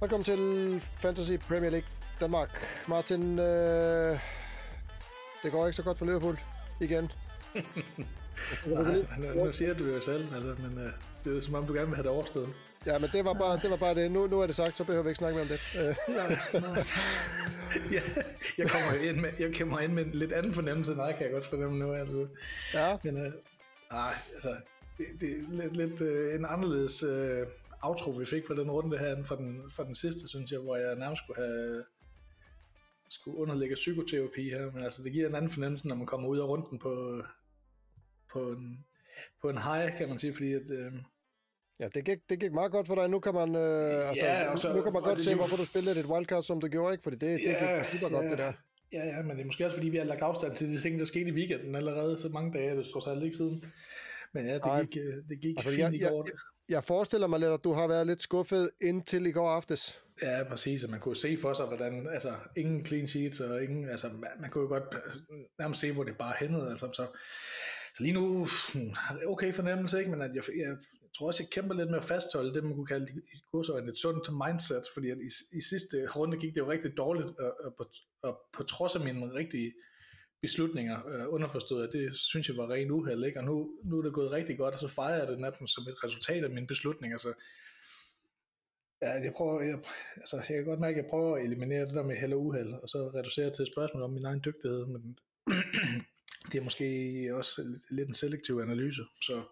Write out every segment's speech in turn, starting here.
Velkommen til Fantasy Premier League Danmark. Martin, øh, det går ikke så godt for Liverpool igen. Nej, nu, siger du jo selv, altså, men uh, det er jo som om, du gerne vil have det overstået. Ja, men det var bare det. Var bare det. Nu, nu er det sagt, så behøver vi ikke snakke mere om det. Øh. ja, jeg kommer ind med, jeg kommer ind med en lidt anden fornemmelse, nej, kan jeg godt fornemme nu. Altså. Ja. Men uh, nej, altså, det, det er lidt, lidt uh, en anderledes uh, outro, vi fik fra den runde her, fra den, fra den sidste, synes jeg, hvor jeg nærmest skulle have skulle underlægge psykoterapi her, men altså det giver en anden fornemmelse, når man kommer ud af runden på, på en, på en high, kan man sige, fordi at, øh, Ja, det gik, det gik meget godt for dig. Nu kan man, øh, altså, ja, så, nu kan man godt se, hvorfor du spillede et wildcard, som du gjorde, ikke? Fordi det, det ja, gik super godt, ja, det der. Ja, ja, men det er måske også, fordi vi har lagt afstand til de ting, der skete i weekenden allerede, så mange dage er det trods alt ikke siden. Men ja, det Ej, gik, øh, det gik altså, fint jeg, i går. Jeg, jeg forestiller mig lidt, at du har været lidt skuffet indtil i går aftes. Ja, præcis, og man kunne se for sig, hvordan, altså, ingen clean sheets, og ingen, altså, man, man kunne jo godt øh, nærmest se, hvor det bare hændede, altså, så, så lige nu, hmm, okay fornemmelse, ikke, men at jeg, jeg, jeg tror også, jeg kæmper lidt med at fastholde det, man kunne kalde i godsøjne et sundt mindset, fordi at i, i sidste runde gik det jo rigtig dårligt, og, og, på, og på trods af min rigtige beslutninger, øh, underforstået, at det synes jeg var ren uheld, ikke? og nu, nu er det gået rigtig godt, og så fejrer jeg det næsten som et resultat af mine beslutninger, så ja, jeg prøver, jeg, altså, jeg kan godt mærke, at jeg prøver at eliminere det der med held og uheld, og så reducere til et spørgsmål om min egen dygtighed, men det er måske også lidt, lidt en selektiv analyse, så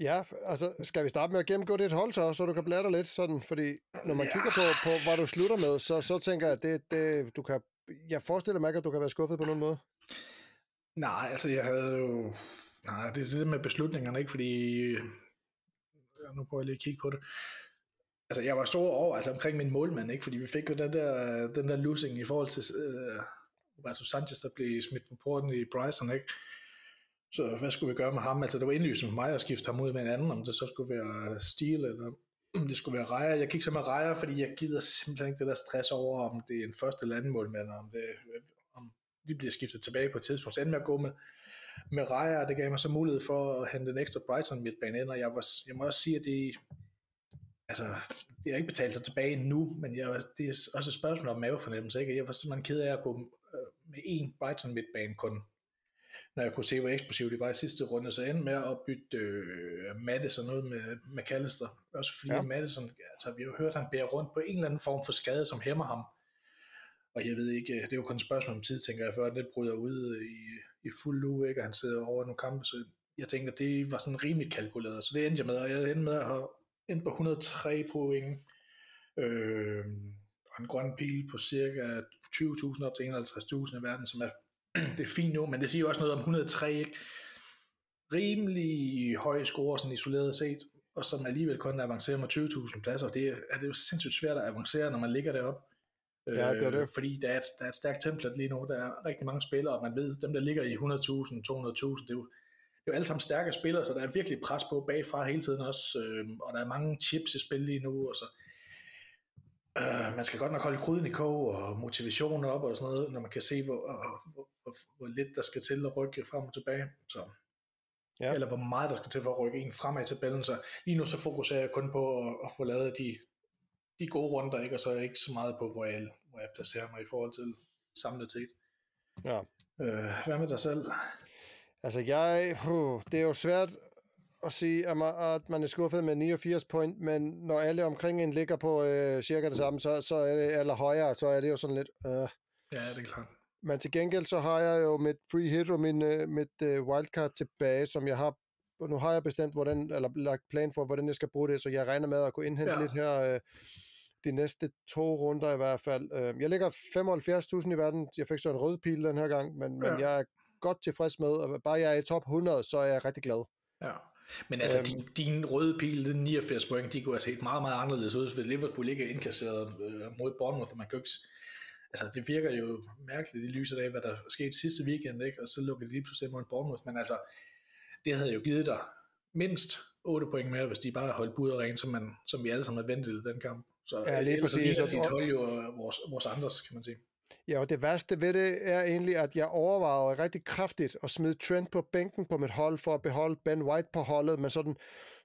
Ja, altså skal vi starte med at gennemgå dit hold så, så du kan bladre lidt sådan, fordi når man ja. kigger på, på, hvad du slutter med, så, så tænker jeg, at det, det, du kan, jeg forestiller mig ikke, at du kan være skuffet på nogen måde. Nej, altså jeg havde jo... Nej, det er det med beslutningerne, ikke? Fordi... Ja, nu prøver jeg lige at kigge på det. Altså, jeg var stor over altså, omkring min målmand, ikke? Fordi vi fik jo den der, den der losing i forhold til øh, Roberto Sanchez, der blev smidt på porten i Bryson, ikke? Så hvad skulle vi gøre med ham? Altså, det var indlysende for mig at skifte ham ud med en anden, om det så skulle være Steel, eller det skulle være Rejer. Jeg gik så med Rejer, fordi jeg gider simpelthen ikke det der stress over, om det er en første eller anden målmand, om det, de bliver skiftet tilbage på et tidspunkt. Så endte med at gå med, med rejer, det gav mig så mulighed for at hente en ekstra Brighton midtbane ind, og jeg, var, jeg må også sige, at det, altså, det har ikke betalt sig tilbage nu, men jeg, det er også et spørgsmål om mavefornemmelse. Ikke? Jeg var simpelthen ked af at gå øh, med en Brighton midtbane kun, når jeg kunne se, hvor eksplosivt det var i sidste runde, så endte med at bytte øh, Madison noget med McAllister. Også fordi ja. Madison, altså vi har jo hørt, han bærer rundt på en eller anden form for skade, som hæmmer ham. Og jeg ved ikke, det er jo kun et spørgsmål om tid, tænker jeg, før det bryder ud i, i fuld uge, ikke? og han sidder over nogle kampe, så jeg tænker, det var sådan rimelig kalkuleret, så det endte jeg med, og jeg endte med at have endt på 103 point, øh, og en grøn pil på cirka 20.000 op til 51.000 i verden, som er, det er fint nu, men det siger jo også noget om 103, ikke? rimelig høj score sådan isoleret set, og som alligevel kun avancerer med 20.000 pladser, det er, er det jo sindssygt svært at avancere, når man ligger deroppe. Ja, det er det. Øh, fordi der er, et, der er et stærkt template lige nu. Der er rigtig mange spillere, og man ved, dem der ligger i 100.000, 200.000, det er jo, det er jo alle sammen stærke spillere, så der er virkelig pres på bagfra hele tiden også, øh, og der er mange chips i spil lige nu, og så øh, man skal godt nok holde gryden i kog og motivationen op og sådan noget, når man kan se, hvor, hvor, hvor, hvor lidt der skal til at rykke frem og tilbage. Så, ja. Eller hvor meget der skal til for at rykke en fremad i tabellen. Så lige nu så fokuserer jeg kun på at, at få lavet de de gode runder, ikke? og så ikke så meget på, hvor jeg, hvor jeg placerer mig i forhold til samlet set. Ja. Øh, hvad med dig selv? Altså jeg, uh, det er jo svært at sige, at man, er skuffet med 89 point, men når alle omkring en ligger på øh, cirka det samme, så, så er det, eller højere, så er det jo sådan lidt... Øh. Ja, det er klart. Men til gengæld så har jeg jo mit free hit og min, øh, mit øh, wildcard tilbage, som jeg har nu har jeg bestemt, hvordan, eller lagt plan for, hvordan jeg skal bruge det, så jeg regner med at kunne indhente ja. lidt her øh, de næste to runder i hvert fald. Øh, jeg ligger 75.000 i verden. Jeg fik så en rød pil den her gang, men, ja. men jeg er godt tilfreds med, at bare jeg er i top 100, så er jeg rigtig glad. Ja. Men altså, øhm, din, din røde pil, den 89 point, de kunne have set meget, meget anderledes ud, hvis Liverpool ikke er indkasseret øh, mod Bournemouth, man kan ikke, altså det virker jo mærkeligt i lyset af, hvad der skete sidste weekend, ikke? og så lukker de lige pludselig mod Bournemouth, men altså, det havde jo givet dig mindst 8 point mere, hvis de bare holdt bud og ren, som, man, som vi alle sammen havde ventet i den kamp. Så ja, lige præcis. Så dit hold jo vores, vores andres, kan man sige. Ja, og det værste ved det er egentlig, at jeg overvejede rigtig kraftigt at smide Trent på bænken på mit hold for at beholde Ben White på holdet, men sådan,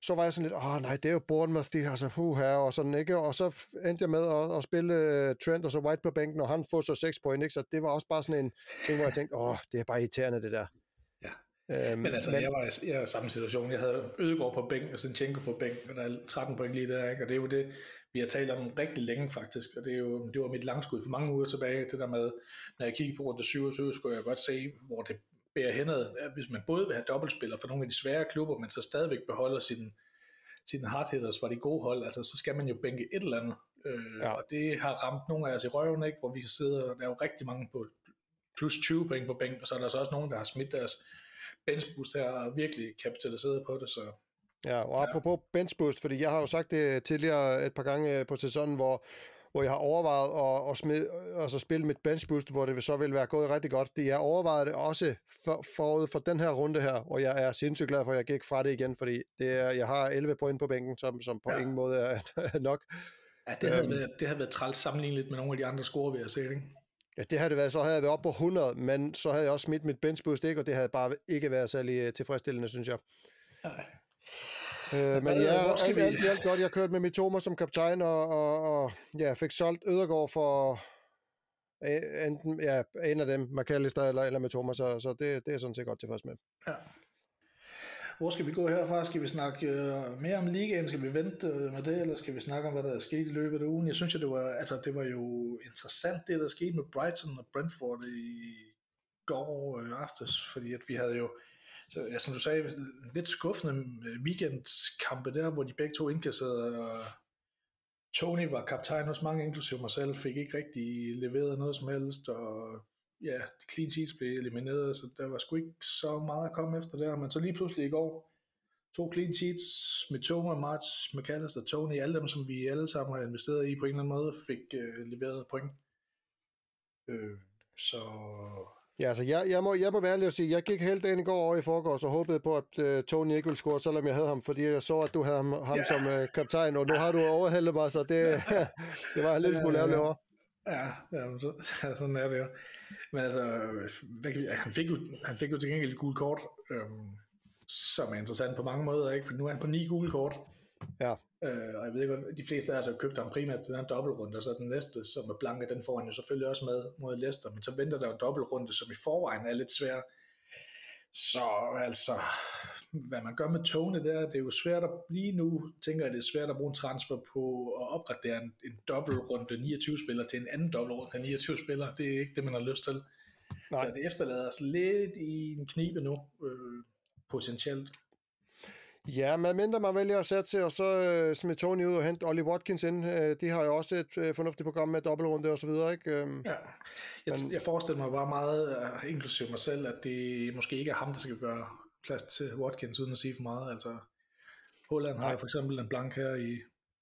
så var jeg sådan lidt, åh nej, det er jo Bournemouth, de har så hu her, og sådan, ikke? Og så endte jeg med at, at spille øh, Trent og så White på bænken, og han får så 6 point, ikke? Så det var også bare sådan en ting, hvor jeg tænkte, åh, det er bare irriterende, det der. Øhm, men altså, men, jeg var, jeg var i samme situation. Jeg havde Ødegaard på bænken og Sinchenko på bænken, og der er 13 point lige der, ikke? og det er jo det, vi har talt om rigtig længe faktisk, og det, er jo, det var mit langskud for mange uger tilbage, det der med, når jeg kiggede på rundt 7 så skulle jeg godt se, hvor det bærer henad, hvis man både vil have dobbeltspiller for nogle af de svære klubber, men så stadigvæk beholder sin, sine hardhitters for de gode hold, altså så skal man jo bænke et eller andet, øh, ja. og det har ramt nogle af os i røven, ikke? hvor vi sidder, der er jo rigtig mange på plus 20 point på bænken, og så er der så også nogen, der har smidt deres benchboost her og virkelig kapitaliseret på det, så Ja, og apropos ja. benchboost, fordi jeg har jo sagt det tidligere et par gange øh, på sæsonen, hvor, hvor jeg har overvejet at, at smid, altså spille mit benchboost, hvor det så vil være gået rigtig godt. Det jeg overvejede det også for, forud for den her runde her, og jeg er sindssygt glad for, at jeg gik fra det igen, fordi det er, jeg har 11 point på bænken, som, som på ja. ingen måde er nok. Ja, det havde, øhm, været, det havde været træls sammenlignet med nogle af de andre score, vi har set, ikke? Ja, det havde det været, så havde jeg været op på 100, men så havde jeg også smidt mit benchboost, ikke? og det havde bare ikke været særlig øh, tilfredsstillende, synes jeg. Nej. Øh, men ja, alt, vi... alt, alt godt. Jeg kørte med Mitoma som kaptajn, og, og, og ja, fik solgt Ødergaard for enten ja, en af dem, McAllister eller, eller Mitoma, så, så det, det er sådan set godt tilfreds med. Ja. Hvor skal vi gå herfra? Skal vi snakke uh, mere om ligaen? Skal vi vente uh, med det, eller skal vi snakke om, hvad der er sket i løbet af ugen? Jeg synes, at det var, altså, det var jo interessant, det der skete med Brighton og Brentford i går uh, aftes, fordi at vi havde jo så, ja, som du sagde, lidt skuffende øh, weekendskampe der, hvor de begge to indkasserede, og Tony var kaptajn hos mange, inklusive mig selv, fik ikke rigtig leveret noget som helst, og ja, de clean sheets blev elimineret, så der var sgu ikke så meget at komme efter der, men så lige pludselig i går, to clean sheets med Toma, March, McAllister, Tony, alle dem, som vi alle sammen har investeret i på en eller anden måde, fik øh, leveret point. Øh, så Ja, altså jeg, jeg, må, jeg må være ærlig og sige, jeg gik helt ind i går over i forgårs og håbede på, at uh, Tony ikke ville score, selvom jeg havde ham, fordi jeg så, at du havde ham, ham yeah. som uh, kaptajn, og nu har du overhældet mig, så det, det var en lille smule ærgerligt over. Ja, ja, så, ja, sådan er det jo. Men altså, hvad kan han, fik jo, han fik jo til gengæld et gult kort, øhm, som er interessant på mange måder, ikke? for nu er han på ni gule kort. Ja. Øh, og jeg ved godt, de fleste af os har købt ham primært til den dobbeltrunde, og så den næste, som er blanke, den får han jo selvfølgelig også med mod Leicester, men så venter der jo en dobbeltrunde, som i forvejen er lidt svær. Så altså, hvad man gør med togene der, det er jo svært at blive nu, tænker jeg, det er svært at bruge en transfer på at opgradere en, en dobbeltrunde 29 spiller til en anden dobbeltrunde 29 spiller. Det er ikke det, man har lyst til. Nej. Så det efterlader os lidt i en knibe nu, øh, potentielt. Ja, men mindre man vælger at sætte sig, og så øh, smide Tony ud og hente Ollie Watkins ind. Øh, de har jo også et øh, fornuftigt program med dobbeltrunde og så videre, ikke? Øh, ja, jeg, men... jeg forestiller mig bare meget, uh, inklusive mig selv, at det måske ikke er ham, der skal gøre plads til Watkins, uden at sige for meget. Altså, Holland har for eksempel en blank her i,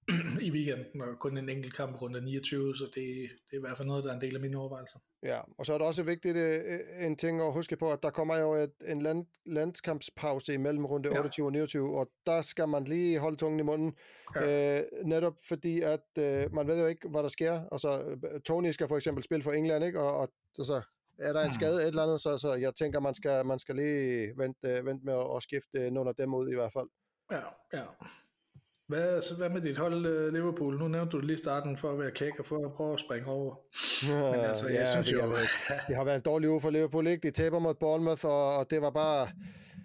i weekenden, og kun en enkelt kamp rundt af 29, så det, det er i hvert fald noget, der er en del af mine overvejelser. Ja, og så er det også vigtigt øh, en ting at huske på, at der kommer jo et, en land, landskampspause imellem runde ja. 28 og 29, og der skal man lige holde tungen i munden, ja. øh, netop fordi, at øh, man ved jo ikke, hvad der sker. Altså, Tony skal for eksempel spille for England, ikke? Og, og så er der en hmm. skade et eller andet, så, så jeg tænker, man skal, man skal lige vente, vente med at, at skifte nogle af dem ud i hvert fald. Ja, ja. Hvad, så hvad med dit hold uh, Liverpool? Nu nævnte du lige starten for at være kæk og for at prøve at springe over. Ja, Men altså, jeg ja, synes det, jo... Har været, det har været en dårlig uge for Liverpool, ikke? De taber mod Bournemouth, og, og det var bare...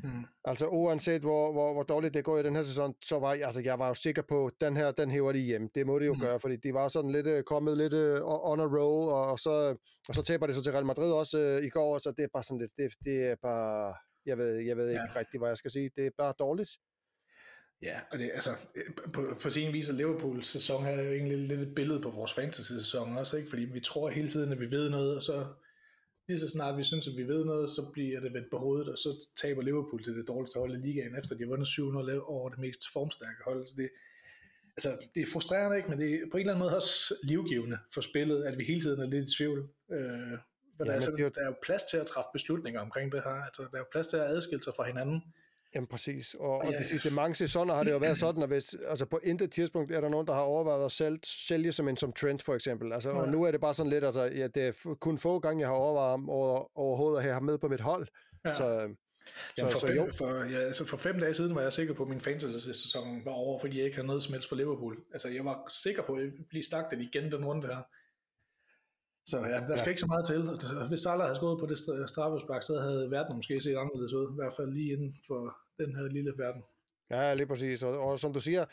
Hmm. Altså uanset hvor, hvor, hvor dårligt det går i den her sæson, så var altså, jeg var jo sikker på, at den her, den hæver de hjem. Det må de jo hmm. gøre, fordi de var sådan lidt uh, kommet lidt uh, on a roll, og, og, så, og så taber de så til Real Madrid også uh, i går, så det er bare sådan lidt, det, det er bare, jeg ved, jeg ved ikke ja. rigtigt, hvad jeg skal sige. Det er bare dårligt. Ja, og det, altså, på, på sin vis er Liverpools sæson her jo egentlig lidt et billede på vores fantasy-sæson også, ikke? fordi vi tror hele tiden, at vi ved noget, og så lige så snart vi synes, at vi ved noget, så bliver det vendt på hovedet, og så taber Liverpool til det dårligste hold i ligaen, efter de har vundet 700 over det mest formstærke hold. Så det, altså, det er frustrerende, ikke? men det er på en eller anden måde også livgivende for spillet, at vi hele tiden er lidt i tvivl. Øh, men ja, altså, men der er jo plads til at træffe beslutninger omkring det her. Altså, der er jo plads til at adskille sig fra hinanden Jamen præcis, og, og de sidste mange sæsoner har det jo været sådan, at hvis, altså på intet tidspunkt er der nogen, der har overvejet at sælge, sælge som en som Trent for eksempel. Altså, og nu er det bare sådan lidt, altså, ja, det er kun få gange, jeg har overvejet over, overhovedet at have ham med på mit hold. Ja. Så, Jamen for, så, fem, så for, ja, altså for fem dage siden var jeg sikker på, at min fantasy-sæson var over, fordi jeg ikke havde noget som helst for Liverpool. Altså jeg var sikker på, at jeg blive stakket igen den runde her. Så ja, der skal ja. ikke så meget til. Hvis Salah havde skåret på det straffespark, så havde verden måske set anderledes ud. I hvert fald lige inden for den her lille verden. Ja, lige præcis. Og, og som du siger,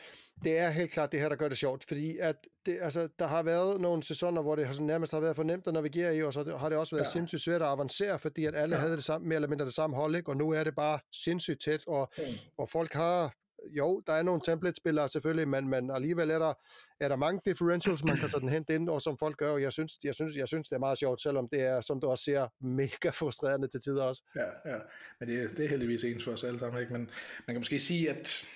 det er helt klart det her, der gør det sjovt. Fordi at det, altså, der har været nogle sæsoner, hvor det har sådan nærmest har været for nemt at navigere i, og så har det også været ja. sindssygt svært at avancere, fordi at alle ja. havde det samme, mere eller mindre det samme hold, ikke? og nu er det bare sindssygt tæt, og, mm. og folk har jo, der er nogle template-spillere selvfølgelig, men, men alligevel er der, er der mange differentials, man kan sådan hente ind, og som folk gør, og jeg synes, jeg, synes, jeg synes, det er meget sjovt, selvom det er, som du også ser, mega frustrerende til tider også. Ja, ja. men det, det er heldigvis ens for os alle sammen, ikke? men man kan måske sige, at,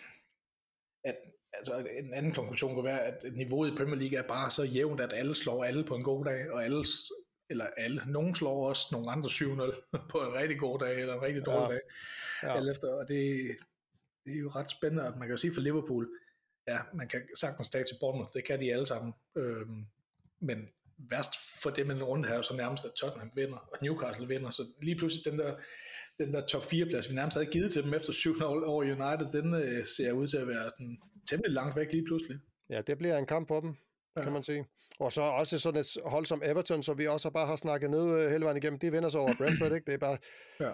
at altså en anden konklusion kunne være, at niveauet i Premier League er bare så jævnt, at alle slår alle på en god dag, og alle eller alle, nogen slår også nogle andre 7-0 på en rigtig god dag, eller en rigtig dårlig ja. dag. Ja. Alt efter, og det, det er jo ret spændende, at man kan jo sige for Liverpool, ja, man kan sagtens tage til Bournemouth, det kan de alle sammen, øhm, men værst for dem en runde her, så nærmest at Tottenham vinder, og Newcastle vinder, så lige pludselig den der, den der top 4 plads, vi nærmest havde givet til dem efter 7 år over United, den øh, ser ud til at være sådan, temmelig langt væk lige pludselig. Ja, det bliver en kamp på dem, ja. kan man sige. Og så også sådan et hold som Everton, som vi også bare har snakket ned øh, hele vejen igennem, de vinder så over Brentford, ikke? Det er bare, ja.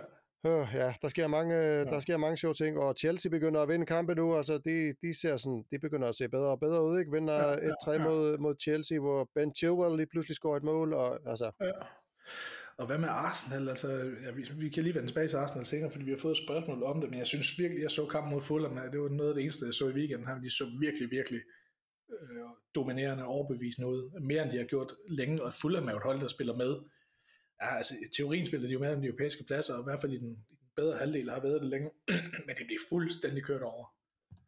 Øh, ja, der sker mange, ja. der sker mange sjove ting, og Chelsea begynder at vinde kampe nu, altså de, de, ser sådan, de begynder at se bedre og bedre ud, ikke? Vinder ja, ja, 1-3 ja. mod, mod Chelsea, hvor Ben Chilwell lige pludselig scorer et mål, og altså... Ja. Og hvad med Arsenal? Altså, ja, vi, vi kan lige vende tilbage til Arsenal senere, fordi vi har fået et spørgsmål om det, men jeg synes virkelig, jeg så kampen mod Fulham, det var noget af det eneste, jeg så i weekenden, her, de så virkelig, virkelig øh, dominerende overbevisende ud, mere end de har gjort længe, og Fulham er jo et hold, der spiller med, ja, altså i teorien spiller de jo med om de europæiske pladser, og i hvert fald i den, i den bedre halvdel har været det længe, men det bliver fuldstændig kørt over.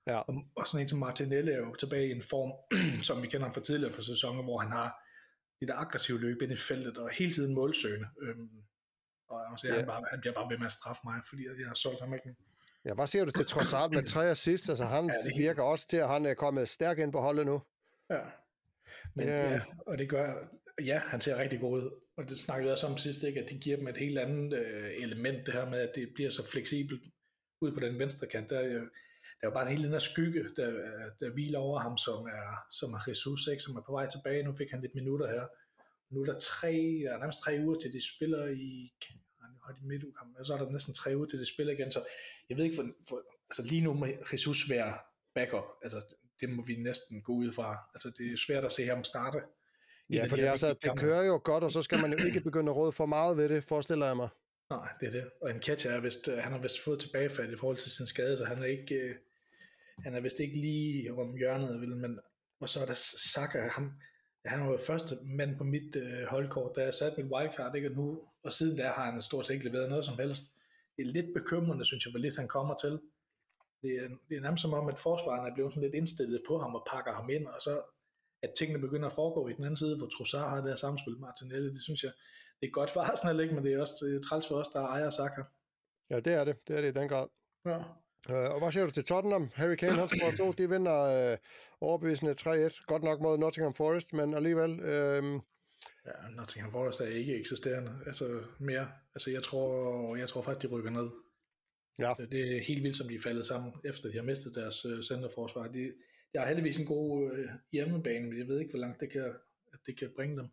Ja. Og, og sådan en som Martinelli er jo tilbage i en form, som vi kender ham fra tidligere på sæsonen, hvor han har det der aggressive løb ind i feltet, og hele tiden målsøgende. Øhm, og jeg må sige, ja. han, bare, han bliver bare ved med at straffe mig, fordi jeg har solgt ham ikke. Ja, hvad siger du til Trossard med tre assist? Altså han ja, det virker også til, at han er kommet stærk ind på holdet nu. Ja, men, ja. ja og det gør, ja, han ser rigtig god ud og det snakkede jeg også om sidst, ikke, at det giver dem et helt andet øh, element, det her med, at det bliver så fleksibelt ud på den venstre kant. Der, øh, der er jo bare en helt den der skygge, der, øh, der hviler over ham, som er, som er Jesus, ikke, som er på vej tilbage. Nu fik han lidt minutter her. Nu er der tre, der er nærmest tre uger til de spiller i, har de midtugkamp, og så er der næsten tre uger til de spiller igen, så jeg ved ikke, for, for altså lige nu må Jesus være backup, altså det må vi næsten gå ud fra, altså det er svært at se ham starte Ja, for det, altså, det kører jo godt, og så skal man jo ikke begynde at råde for meget ved det, forestiller jeg mig. Nej, det er det. Og en catcher er vist, han har vist fået tilbagefald i forhold til sin skade, så han er ikke, øh, han er vist ikke lige om hjørnet, vel, men og så er der Saka, ham, han var jo første mand på mit øh, holdkort, da jeg satte mit wildcard, ikke? Og, nu, og siden der har han stort set ikke leveret noget som helst. Det er lidt bekymrende, synes jeg, hvor lidt han kommer til. Det er, det er nærmest som om, at forsvaren er blevet sådan lidt indstillet på ham og pakker ham ind, og så at tingene begynder at foregå i den anden side, hvor Trossard har det her samspil med Martinelli, det synes jeg, det er godt for Arsenal, ikke? men det er også træls for os, der ejer Saka. Ja, det er det. Det er det i den grad. Ja. Uh, og hvad siger du til Tottenham? Harry Kane, han scorer to. De vinder uh, overbevisende 3-1. Godt nok mod Nottingham Forest, men alligevel... Uh... Ja, Nottingham Forest er ikke eksisterende. Altså mere. Altså jeg tror, jeg tror faktisk, de rykker ned. Ja. Det er helt vildt, som de er faldet sammen, efter de har mistet deres uh, centerforsvar. De, jeg har heldigvis en god øh, hjemmebane, men jeg ved ikke, hvor langt det kan, at det kan bringe dem.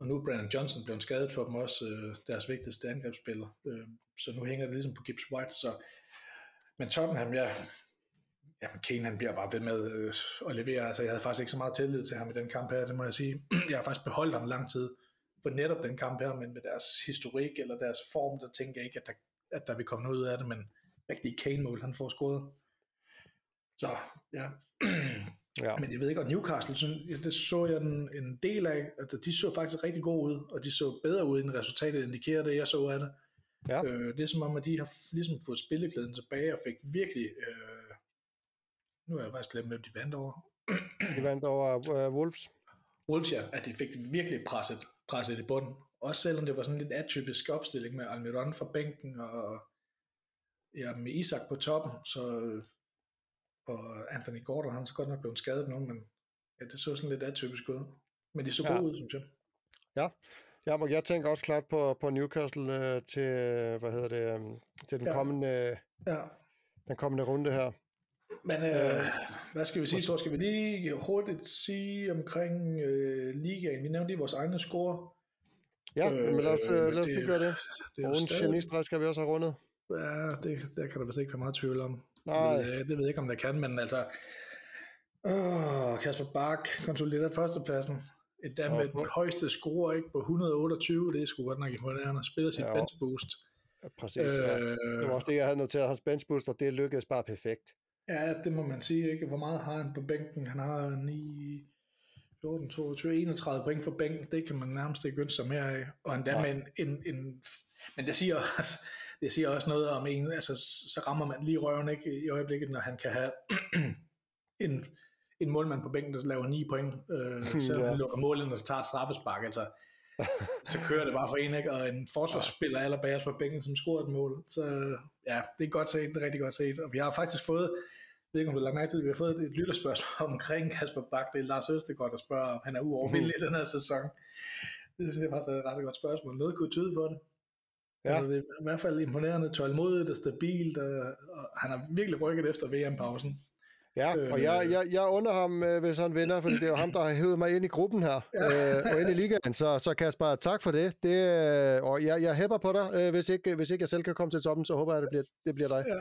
Og nu er Brandon Johnson blevet skadet for dem også, øh, deres vigtigste angrebsspiller. Øh, så nu hænger det ligesom på Gibbs White. Så, men Tottenham, ja, jamen Kane han bliver bare ved med øh, at levere. Altså, jeg havde faktisk ikke så meget tillid til ham i den kamp her, det må jeg sige. jeg har faktisk beholdt ham lang tid for netop den kamp her, men med deres historik eller deres form, der tænker jeg ikke, at der, at der vil komme noget ud af det, men rigtig Kane-mål, han får scoret. Så ja. ja. Men jeg ved ikke, og Newcastle, så, ja, det så jeg en, en del af, at de så faktisk rigtig gode ud, og de så bedre ud, end resultatet indikerer det, jeg så af det. Ja. Øh, det er som om, at de har ligesom fået spilleklæden tilbage, og fik virkelig, øh, nu har jeg faktisk glemt, hvem de vandt over. de vandt over uh, Wolves. Wolves, ja, at de fik virkelig presset, presset i bunden. Også selvom det var sådan lidt atypisk opstilling med Almiron fra bænken, og ja, med Isak på toppen, så og Anthony Gordon, han er så godt nok blevet skadet nu, men ja, det så sådan lidt atypisk ud. Men de så ja. gode ud, synes jeg. Ja, ja men jeg tænker også klart på, på Newcastle øh, til, hvad hedder det, øh, til den ja. kommende ja. den kommende runde her. Men øh, hvad skal vi sige, så skal vi lige hurtigt sige omkring øh, ligaen. Vi nævnte lige vores egne score. Ja, øh, men lad os, øh, lad os lige gøre det. det og en genistreg skal vi også have rundet. Ja, det, der kan der vist ikke være meget tvivl om. Nej. Det, det ved jeg ikke, om der kan, men altså... Åh, Kasper Bak konsoliderer førstepladsen. Et der med den højeste score ikke, på 128, det er sgu godt nok imponerende. Spiller sit ja, bench boost. Ja, præcis, ja. Øh, det var også det, jeg havde noteret. Hans bench boost, og det lykkedes bare perfekt. Ja, det må man sige. Ikke? Hvor meget har han på bænken? Han har 9, 14, 22, 31 point for bænken. Det kan man nærmest ikke ønske sig mere af. Og endda ja. med en, en, en... Men det siger også, det siger også noget om en, altså så rammer man lige røven ikke i øjeblikket, når han kan have en, en målmand på bænken, der laver 9 point, øh, selvom ja. han lukker målet, og så tager et straffespark, altså så kører det bare for en, ikke? og en forsvarsspiller allerbagerst på bænken, som scorer et mål. Så ja, det er godt set, det er rigtig godt set. Og vi har faktisk fået, jeg ved ikke om du har lagt mærke til, vi har fået et lytterspørgsmål omkring Kasper Bak. Det er Lars Østegård, der spørger, om han er uovervindelig i den her sæson. Det synes jeg faktisk er et ret godt spørgsmål. Noget kunne tyde på det. Ja. Altså, det er i hvert fald imponerende, tålmodigt og stabilt, og, og han har virkelig rykket efter VM-pausen. Ja, øh, og jeg, jeg, jeg under ham, øh, hvis han vinder, fordi det er jo ham, der har hævet mig ind i gruppen her, ja. øh, og ind i ligaen, så, så Kasper, tak for det. det øh, og jeg, jeg hæpper på dig. Øh, hvis, ikke, hvis ikke jeg selv kan komme til toppen, så håber jeg, at det bliver, det bliver dig. Ja.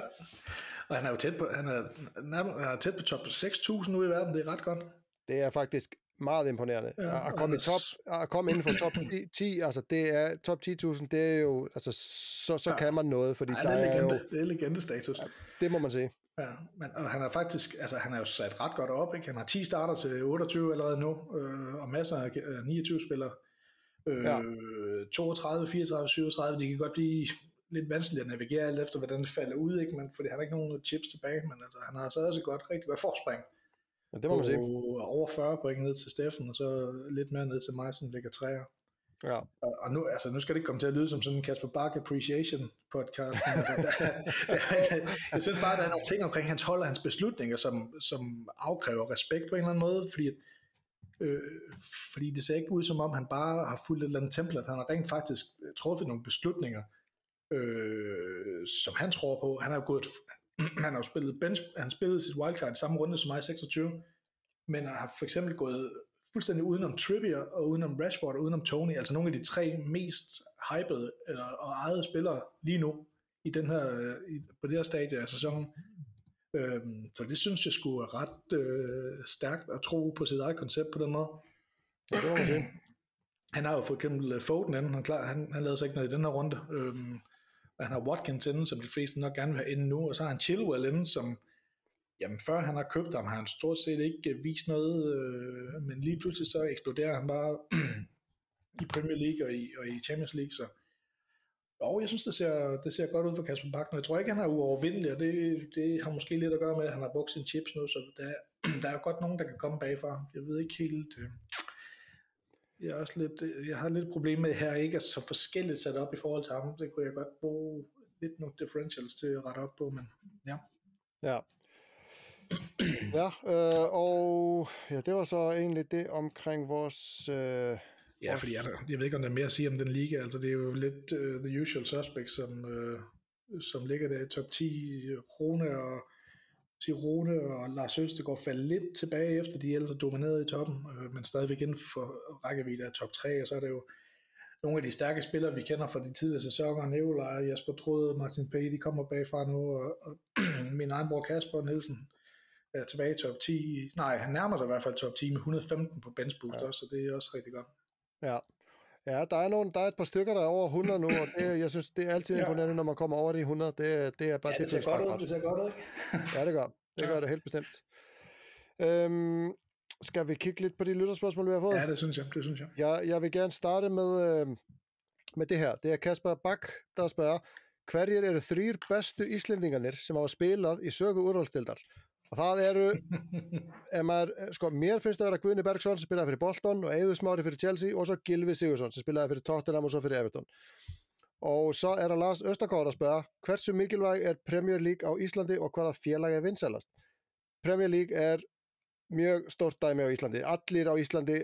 Og han er jo tæt på, han er, han er tæt på top 6.000 nu i verden, det er ret godt. Det er faktisk meget imponerende. Ja, at komme i top, at komme inden for top 10, altså det er top 10.000, det er jo, altså så, så ja. kan man noget, fordi ja, der er, legende, er jo... Det er legendestatus. Ja, det må man sige. Ja, men og han er faktisk, altså han er jo sat ret godt op, ikke? Han har 10 starter til 28 allerede nu, øh, og masser af 29 spillere. Øh, ja. 32, 34, 37, de kan godt blive lidt vanskeligt at navigere alt efter, hvordan det falder ud, ikke? Men, fordi han har ikke nogen chips tilbage, men altså, han har så også et godt, rigtig godt forspring. Ja, det må man sige. Over 40 point ned til Steffen, og så lidt mere ned til mig, som ligger træer. Ja. Og, og nu, altså, nu skal det ikke komme til at lyde som sådan en Kasper Bak Appreciation podcast. altså, der, jeg synes bare, der er nogle ting omkring hans hold og hans beslutninger, som, som afkræver respekt på en eller anden måde, fordi, øh, fordi det ser ikke ud som om, han bare har fulgt et eller andet template. Han har rent faktisk truffet nogle beslutninger, øh, som han tror på. Han har gået, han har jo spillet bench, han spillede sit wildcard i samme runde som mig 26, men har for eksempel gået fuldstændig udenom Trippier og udenom Rashford og udenom Tony, altså nogle af de tre mest hypede eller, og ejede spillere lige nu i den her, i, på det her stadie af sæsonen. Øhm, så det synes jeg skulle er ret øh, stærkt at tro på sit eget koncept på den måde. Ja, det var. Han har jo for eksempel øh, Foden inden, han, klar, han, han lavede sig ikke noget i den her runde. Øhm, og han har Watkins inden, som de fleste nok gerne vil have inden nu, og så har han Chilwell inden, som jamen før han har købt ham, har han stort set ikke vist noget, øh, men lige pludselig så eksploderer han bare i Premier League og i, og i Champions League, så og jeg synes, det ser, det ser godt ud for Kasper Bakken. Jeg tror ikke, han er uovervindelig, og det, det har måske lidt at gøre med, at han har brugt sine chips nu, så der, der er jo godt nogen, der kan komme bagfra. Jeg ved ikke helt... Øh, jeg, er også lidt, øh, jeg har lidt problem med, at her ikke er så forskelligt sat op i forhold til ham. Det kunne jeg godt bruge lidt nogle differentials til at rette op på, men ja. Ja, ja, øh, og ja, det var så egentlig det omkring vores... Øh, ja, fordi jeg, jeg ved ikke, om der er mere at sige om den liga. Altså, det er jo lidt uh, the usual suspects, som, uh, som ligger der i top 10. Rune og Rune og Lars Østegård faldt lidt tilbage, efter de ellers er domineret i toppen, uh, men stadigvæk inden for rækkevidde af top 3, og så er det jo nogle af de stærke spillere, vi kender fra de tidligere sæsoner, Neolaj, Jasper Trode, Martin P., de kommer bagfra nu, og, og min egen bror Kasper Nielsen, er tilbage i top 10. Nej, han nærmer sig i hvert fald top 10 med 115 på bench boost ja. også, så det er også rigtig godt. Ja. Ja, der er, nogle, der er et par stykker, der er over 100 nu, og det, jeg synes, det er altid imponerende, når man kommer over de 100. Det, det er bare ja, det, ser godt ud, det ser godt ud. ja, det gør. Det gør det helt bestemt. Øhm, skal vi kigge lidt på de lytterspørgsmål, vi har fået? Ja, det synes jeg. Det synes jeg. jeg. Jeg vil gerne starte med, øh, med det her. Det er Kasper Bak, der spørger, hverjir eru þrýr bestu Íslendingarnir sem hafa spilað í sögu úrvalstildar það eru maður, sko, mér finnst það að vera Guðni Bergson sem spilaði fyrir Bolton og Eður Smári fyrir Chelsea og svo Gilvi Sigursson sem spilaði fyrir Tottenham og svo fyrir Everton Og så er der Lars Østergaard, der spørger, hversu mikilvæg er Premier League á Íslandi og hvaða félag er vinsælast? Premier League er mjög stort dæmi á Íslandi. Allir á Íslandi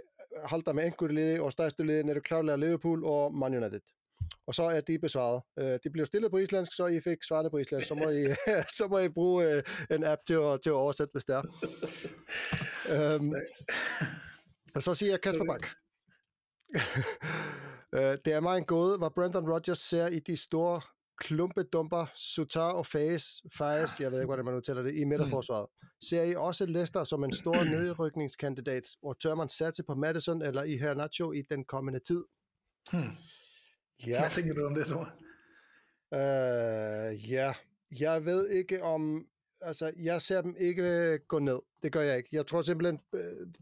halda með einhverju liði og stærstu liðin eru klárlega Liverpool og Man United. Og så er de besvaret. Uh, de bliver stillet på islandsk, så I fik svarene på islandsk. Så må I, så må I bruge uh, en app til at, til at oversætte, hvis det er. um, og så siger jeg Kasper Bak. uh, det er mig en gåde, hvad Brandon Rodgers ser i de store klumpedumper, Sutar og Faes, Faes, jeg ved ikke, hvordan man udtaler det, i midterforsvaret. Ser I også Leicester som en stor nedrykningskandidat, og tør man satse på Madison eller i Hernacho i den kommende tid? Hmm. Ja. Hvad tænker du om det, Thor? Uh, ja, jeg ved ikke om... Altså, jeg ser dem ikke gå ned. Det gør jeg ikke. Jeg tror simpelthen,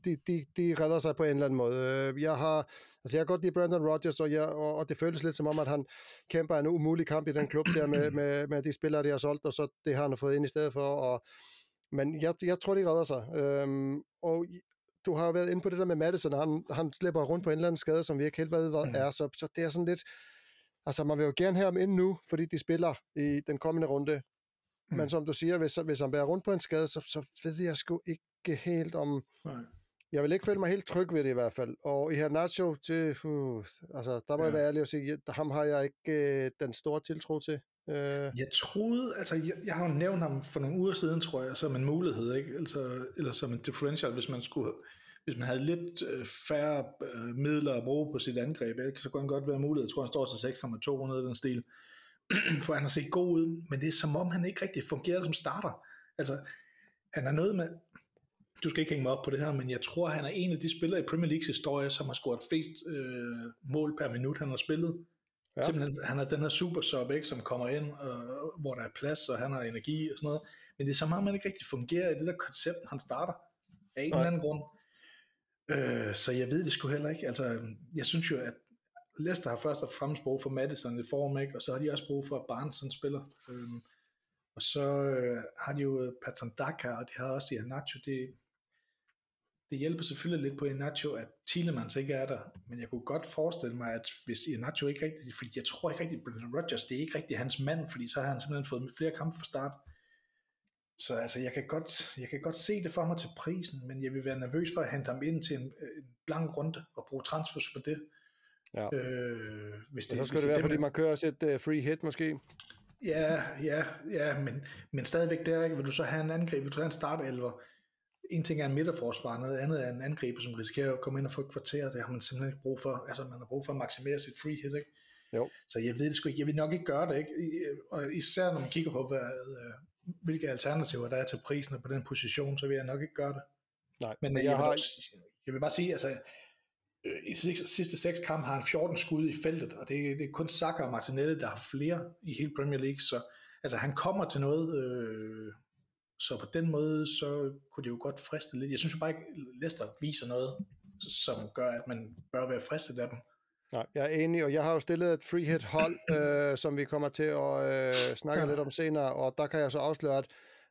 de, de, de redder sig på en eller anden måde. Jeg har, altså jeg har godt lide Brandon Rodgers, og, jeg, og, og det føles lidt som om, at han kæmper en umulig kamp i den klub der med, med, med de spillere, de har solgt, og så det har han fået ind i stedet for. Og, men jeg, jeg tror, de redder sig. Øhm, og du har været inde på det der med Madison, han, han slipper rundt på en eller anden skade, som vi ikke helt ved, hvad mm. er, så, så det er sådan lidt, altså man vil jo gerne have ham ind nu, fordi de spiller i den kommende runde, mm. men som du siger, hvis, hvis han bærer rundt på en skade, så, så ved jeg sgu ikke helt om, Nej. jeg vil ikke føle mig helt tryg ved det i hvert fald, og i her Nacho, til, uh, altså der må ja. jeg være ærlig og sige, ham har jeg ikke uh, den store tiltro til. Øh... jeg troede, altså jeg, jeg har jo nævnt ham for nogle uger siden, tror jeg, som en mulighed, ikke? Altså, eller som en differential, hvis man skulle hvis man havde lidt øh, færre øh, midler at bruge på sit angreb, ikke, så kunne han godt være mulighed. Jeg tror, han står til 6,2 den stil. For han har set god ud, men det er som om, han ikke rigtig fungerer som starter. Altså, han er noget med, du skal ikke hænge mig op på det her, men jeg tror, han er en af de spillere i Premier Leagues historie, som har scoret flest øh, mål per minut, han har spillet. Ja. Simpelthen, han er den her super sub, ikke, som kommer ind, øh, hvor der er plads, og han har energi og sådan noget. Men det er som om, han ikke rigtig fungerer i det der koncept, han starter. Af en Nej. eller anden grund. Øh, så jeg ved det sgu heller ikke. Altså, jeg synes jo, at Leicester har først og fremmest brug for Madison i form, ikke? og så har de også brug for, at Barnes spiller. Øhm, og så øh, har de jo Patton Daka, og de har også Iheanacho. Det, det hjælper selvfølgelig lidt på Iheanacho, at Thielemans ikke er der, men jeg kunne godt forestille mig, at hvis Iheanacho ikke rigtig, fordi jeg tror ikke rigtig, at Rodgers, det er ikke rigtig hans mand, fordi så har han simpelthen fået flere kampe fra start. Så altså, jeg kan, godt, jeg kan godt se det for mig til prisen, men jeg vil være nervøs for at hente ham ind til en, en blank runde og bruge transfers på det. Ja. Øh, hvis det, så skal det være, det, fordi man kører et uh, free hit måske. Ja, ja, ja, men, men stadigvæk der, ikke? vil du så have en angreb, vil du have en startelver, en ting er en midterforsvar, noget andet er en angriber, som risikerer at komme ind og få et kvarter, det har man simpelthen ikke brug for, altså man har brug for at maksimere sit free hit, ikke? Jo. Så jeg ved det sgu ikke, jeg vil nok ikke gøre det, ikke? Og især når man kigger på, hvad, hvilke alternativer der er til prisen på den position, så vil jeg nok ikke gøre det. Nej, men, men jeg, jeg, vil har... også, jeg vil bare sige, altså øh, i sidste seks kampe har han 14 skud i feltet, og det, det er kun Saka og Martinelli, der har flere i hele Premier League, så altså, han kommer til noget, øh, så på den måde, så kunne det jo godt friste lidt. Jeg synes jo bare ikke, Leicester viser noget, som gør, at man bør være fristet af dem. Nej, jeg er enig, og jeg har jo stillet et free hit hold, øh, som vi kommer til at øh, snakke ja. lidt om senere, og der kan jeg så afsløre, at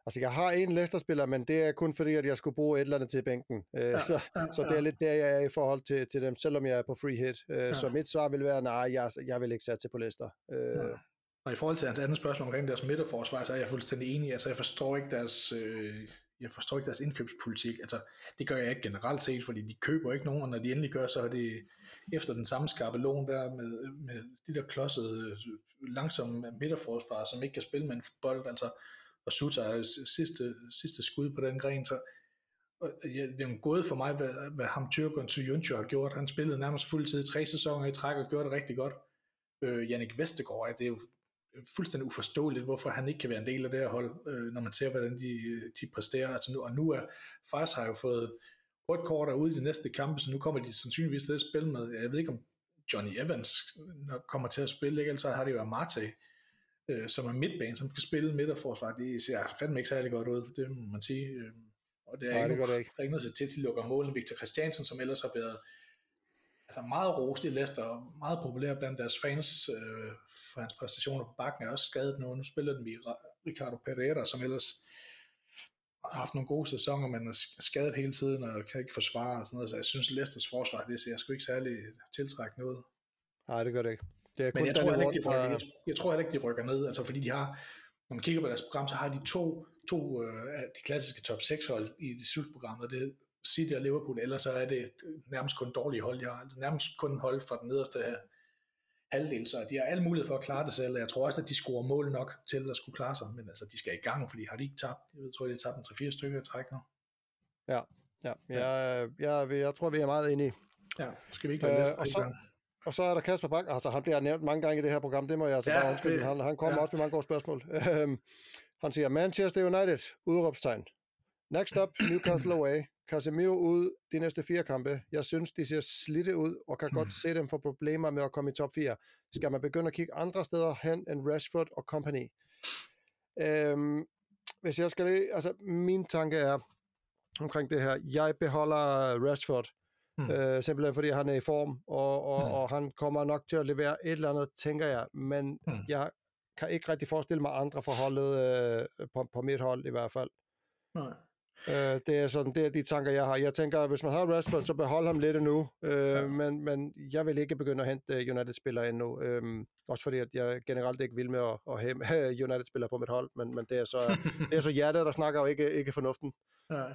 altså, jeg har en Leicester-spiller, men det er kun fordi, at jeg skulle bruge et eller andet til bænken. Øh, ja, så, ja, så det er lidt der, jeg er i forhold til, til dem, selvom jeg er på free hit. Øh, ja. Så mit svar vil være, nej, jeg, jeg vil ikke sætte på Leicester. Øh, ja. Og i forhold til hans andet spørgsmål omkring deres midterforsvar, så er jeg fuldstændig enig. Altså, jeg forstår ikke deres... Øh jeg forstår ikke deres indkøbspolitik. Altså, det gør jeg ikke generelt set, fordi de køber ikke nogen, og når de endelig gør, så er det efter den samme skabelon der med, med de der klodsede, øh, langsomme midterforsvar, som ikke kan spille med en bold, altså, og Suta er sidste, sidste skud på den gren, så og ja, det er jo gået for mig, hvad, hvad ham Tyrkeren Suyuncu har gjort. Han spillede nærmest fuldtid tre sæsoner i træk og gjorde det rigtig godt. Øh, Jannik Vestergaard, det er jo fuldstændig uforståeligt, hvorfor han ikke kan være en del af det her hold, øh, når man ser, hvordan de, de præsterer. Altså nu, og nu er Fars har jo fået rødt kort er ude i de næste kampe, så nu kommer de sandsynligvis til at spille med, jeg ved ikke om Johnny Evans kommer til at spille, ikke? ellers har det jo Amate, øh, som er midtbane, som kan spille midterforsvar. Det ser fandme ikke særlig godt ud, det må man sige. Øh, og det er, Nej, ikke, det, ikke. der er ikke noget til, til at lukke målen. Victor Christiansen, som ellers har været altså meget rost i Leicester, og meget populær blandt deres fans øh, for hans præstationer på bakken, er også skadet nu. Nu spiller den vi Ricardo Pereira, som ellers har haft nogle gode sæsoner, men er skadet hele tiden og kan ikke forsvare og sådan noget. Så jeg synes, Leicesters forsvar, det ser sgu ikke særlig tiltrækkende ud. Nej, det gør det ikke. Det er kun Men jeg tror, ikke, de rykker, jeg, jeg tror heller ikke, de rykker ned, altså fordi de har, når man kigger på deres program, så har de to, to øh, de klassiske top 6 hold i det slutprogrammet, det City og Liverpool, ellers så er det nærmest kun dårlige hold, de har, altså nærmest kun hold fra den nederste her halvdel, så de har alle mulighed for at klare det selv, og jeg tror også, at de scorer mål nok til at skulle klare sig, men altså, de skal i gang, fordi har de ikke tabt, jeg tror, de har tabt en 3-4 stykker i træk nu. Ja, ja. Jeg, jeg, jeg tror, vi er meget enige. Ja, skal vi ikke Øh, lade næste og så-? Og så er der Kasper Bak, altså han bliver nævnt mange gange i det her program, det må jeg altså Ja, bare undskylde, han, han kommer ja. også med mange gode spørgsmål. Øhm, han siger, Manchester United, udråbstegn. Next up, Newcastle away. Casemiro ud de næste fire kampe. Jeg synes, de ser slidte ud, og kan godt se dem få problemer med at komme i top 4. Skal man begynde at kigge andre steder hen end Rashford og company? Øhm, hvis jeg skal lige, altså min tanke er omkring det her, jeg beholder Rashford, Mm. øh, simpelthen fordi han er i form, og, og, Mm. og han kommer nok til at levere et eller andet, tænker jeg, men Mm. jeg kan ikke rigtig forestille mig andre forholdet øh, på, på mit hold i hvert fald. Nej. Øh, det er sådan, det er de tanker, jeg har. Jeg tænker, hvis man har Rashford, så behold ham lidt endnu, øh, Ja. men, men jeg vil ikke begynde at hente øh, United-spillere endnu. Øh, også fordi, at jeg generelt ikke vil med at, at have- United-spillere på mit hold, men, men det, er så, det er så hjertet, der snakker, og ikke, ikke fornuften. Nej.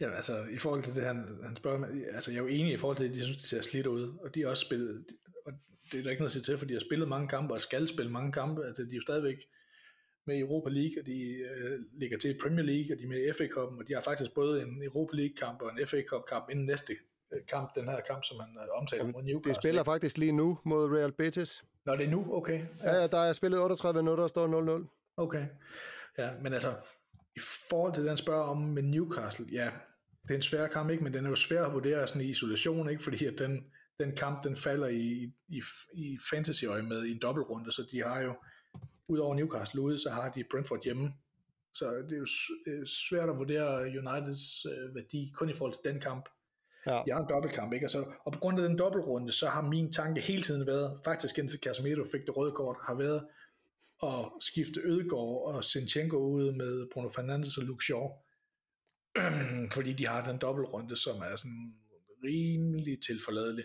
Ja, altså i forhold til det, han, han spørger mig, altså jeg er jo enig i forhold til, at de synes, de ser slidt ud, og de har også spillet, og det er der ikke noget at sige til, for de har spillet mange kampe, og skal spille mange kampe, altså de er jo stadigvæk med Europa League, og de øh, ligger til Premier League, og de er med i FA Cup, og de har faktisk både en Europa League kamp og en FA Cup kamp inden næste øh, kamp, den her kamp, som han øh, omtaler mod Newcastle. De spiller faktisk lige nu mod Real Betis. Nå, det er nu, okay. Ja, ja, der er spillet 38 minutter og står 0-0. Okay. Ja, men altså, i forhold til den spørger om med Newcastle, ja, det er en svær kamp, ikke? men den er jo svær at vurdere sådan i isolation, ikke? fordi at den, den kamp, den falder i, i, i fantasy med i en dobbeltrunde, så de har jo, udover Newcastle ude, så har de Brentford hjemme, så det er jo øh, svært at vurdere Uniteds øh, værdi kun i forhold til den kamp. Ja. Jeg har en dobbeltkamp, ikke? Og, så, og på grund af den dobbeltrunde, så har min tanke hele tiden været, faktisk indtil Casemiro fik det røde kort, har været at skifte Ødegaard og Sinchenko ud med Bruno Fernandes og Luke Shaw. Fordi de har den dobbeltrunde, som er sådan rimelig tilforladelig.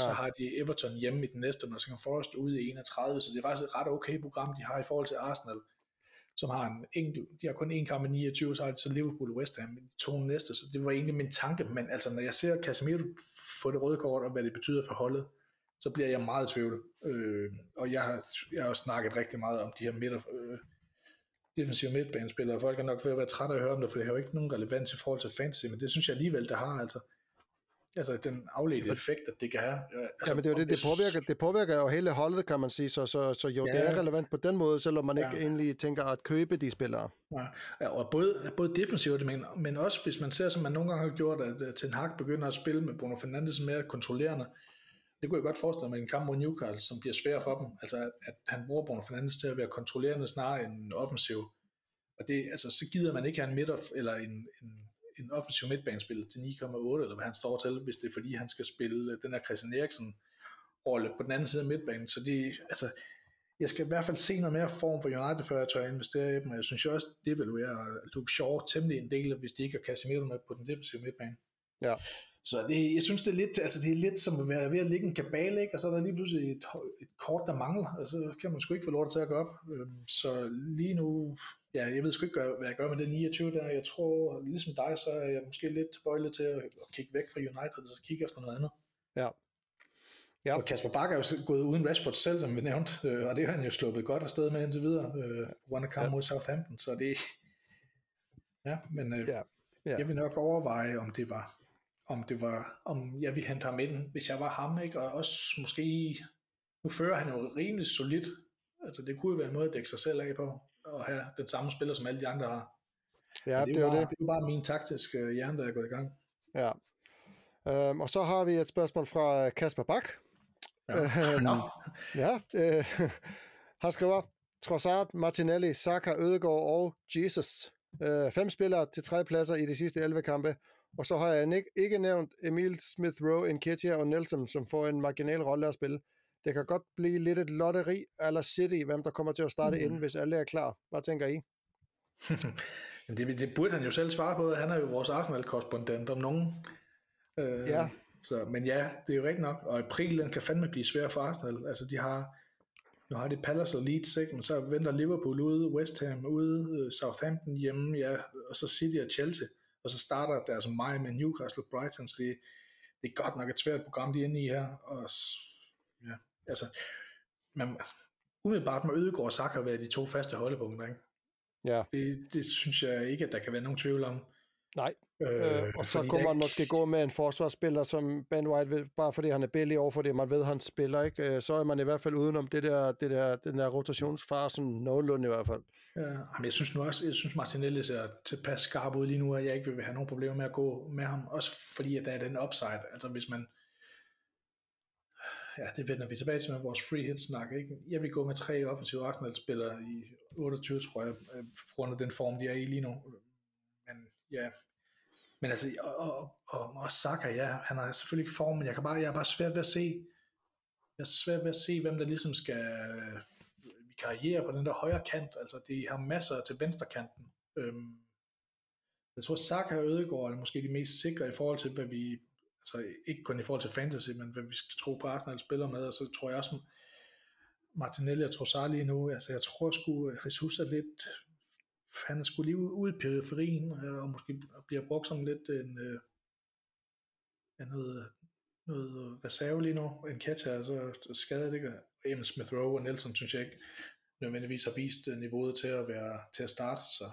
Så har de Everton hjemme i den næste, og Nottingham Forest ude i 31, så det er faktisk et ret okay program, de har i forhold til Arsenal, som har en enkelt, de har kun en kamp i 29, så har de så Liverpool og West Ham i de to næste, så det var egentlig min tanke, men altså når jeg ser Casemiro få det røde kort, og hvad det betyder for holdet, så bliver jeg meget i tvivl. Øh, og jeg har, jeg har jo snakket rigtig meget om de her midter, øh, defensive midtbanespillere. Folk er nok ved at være trætte af at høre om det, for det har jo ikke nogen relevans i forhold til fantasy, men det synes jeg alligevel, det har altså. Altså den afledte effekt, at det kan have. Altså, Ja, men det er jo det, det påvirker, det påvirker jo hele holdet, kan man sige, så, så, så jo, ja. det er relevant på den måde, selvom man Ja. ikke egentlig tænker at købe de spillere. Ja, ja, og både, både defensivt, men, men også hvis man ser, som man nogle gange har gjort, at Ten Hag begynder at spille med Bruno Fernandes mere kontrollerende, det kunne jeg godt forestille mig en kamp mod Newcastle, som bliver svær for dem. Altså, at, at han bruger Bruno Fernandes til at være kontrollerende snarere end offensiv. Og det, altså, så gider man ikke have en midter, eller en, en, en offensiv midtbanespiller til 9,8, eller hvad han står til, hvis det er fordi, han skal spille øh, den her Christian Eriksen rolle på den anden side af midtbanen. Så det, altså, jeg skal i hvert fald se noget mere form for United, før jeg tør investere i dem, og jeg synes jo også, det vil være Luke Shaw temmelig en del, hvis de ikke har Casemiro med på den defensive midtbane. Ja. Så det, jeg synes, det er lidt, altså det er lidt som at være ved at ligge en kabale, ikke? og så er der lige pludselig et, et kort, der mangler, og så kan man sgu ikke få lov til at gå op. Øhm, Så lige nu, ja, jeg ved sgu ikke, hvad jeg gør med den 29 der. Jeg tror, ligesom dig, så er jeg måske lidt tilbøjelig til at, at kigge væk fra United, og så kigge efter noget andet. Ja. Ja. Og Kasper Bakker er jo gået uden Rashford selv, som vi nævnte, øh, og det har han jo sluppet godt afsted med indtil videre, øh, grund af kamp Ja. mod Southampton, så det, ja, men øh, Ja. Ja. jeg vil nok overveje, om det var, om det var, om jeg ville hente ham ind, hvis jeg var ham, ikke, og også måske, nu fører han jo rimelig solidt, altså det kunne jo være en måde at dække sig selv af på, og have den samme spiller, som alle de andre har. Ja, Men det er jo bare, det. det er bare min taktiske øh, hjerne, der er gået i gang. Ja. Øhm, og så har vi et spørgsmål fra Kasper Bak. Ja. Øhm, Ja, øh, han skriver, Trossard, Martinelli, Saka, Ødegaard og Jesus. Øh, fem spillere til tre pladser i de sidste 11 kampe. Og så har jeg ikke, ikke nævnt Emil Smith Rowe, Nketiah og Nelson, som får en marginal rolle at spille. Det kan godt blive lidt et lotteri eller City, hvem der kommer til at starte mm. inden, hvis alle er klar. Hvad tænker I? Det, det burde han jo selv svare på. Han er jo vores Arsenal-korrespondent om nogen. Øh, Ja. Så, men ja, det er jo rigtigt nok. Og april den kan fandme blive svær for Arsenal. Altså, de har nu har de Palace og Leeds, ikke? men så venter Liverpool ude, West Ham ude, øh, Southampton hjemme, ja, og så City og Chelsea, og så starter deres maj med Newcastle Brighton, så det, det er godt nok et svært program, de er inde i her, og ja, altså, man, umiddelbart må Ødegård og Saka være de to faste holdepunkter, ikke? Ja. Det, det synes jeg ikke, at der kan være nogen tvivl om. Nej, øh, øh, og så kunne man ikke... måske gå med en forsvarsspiller som Ben White, bare fordi han er billig over for det, man ved, han spiller, ikke? Øh, så er man i hvert fald udenom det der, det der, den der rotationsfar, sådan nogenlunde i hvert fald. Ja, men jeg synes nu også, jeg synes Martinelli ser tilpas skarp ud lige nu, og jeg ikke vil have nogen problemer med at gå med ham, også fordi at der er den upside, altså hvis man, ja, det vender vi tilbage til med vores free hit snak, ikke? Jeg vil gå med tre offensive Arsenal-spillere i 28, tror jeg, øh, på grund af den form, de er i lige nu. Men ja, men altså, og, og, og, og Saka, ja, han har selvfølgelig ikke form, men jeg, kan bare, jeg er bare svært ved at se, jeg er svært ved at se, hvem der ligesom skal øh, karriere på den der højre kant, altså de har masser til venstre kanten. Øhm, jeg tror, Saka og Ødegaard er måske de mest sikre i forhold til, hvad vi, altså ikke kun i forhold til fantasy, men hvad vi skal tro på Arsenal spiller med, og så tror jeg også, Martinelli og Trossard lige nu, altså jeg tror sgu, Jesus er lidt, han er sgu lige ude i periferien, øh, og måske bliver brugt som lidt en, øh, en noget, noget reserve lige nu, en catcher, så skadet ikke, Emil Smith Rowe og Nelson synes jeg ikke nødvendigvis har vist øh, niveauet til at være til at starte, så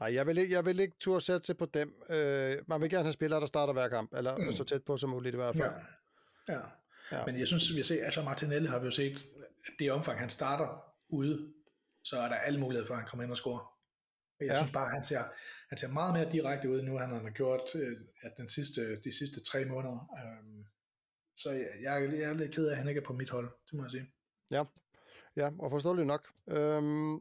Nej, jeg vil ikke, jeg vil ikke turde sætte sig på dem. Øh, man vil gerne have spillere, der starter hver kamp, eller mm. så tæt på som muligt i hvert fald. Ja. ja. ja. Men jeg synes, vi har set, altså Martinelli har vi jo set, at det omfang, han starter ude, så er der alle muligheder for, at han kommer ind og score. Jeg ja. synes bare, han ser, han ser meget mere direkte ud nu, han har gjort øh, at den sidste, de sidste tre måneder. Øh, så jeg, jeg, jeg er lidt ked af, at han ikke er på mit hold, det må jeg sige. Ja, ja og forståeligt nok. Øhm,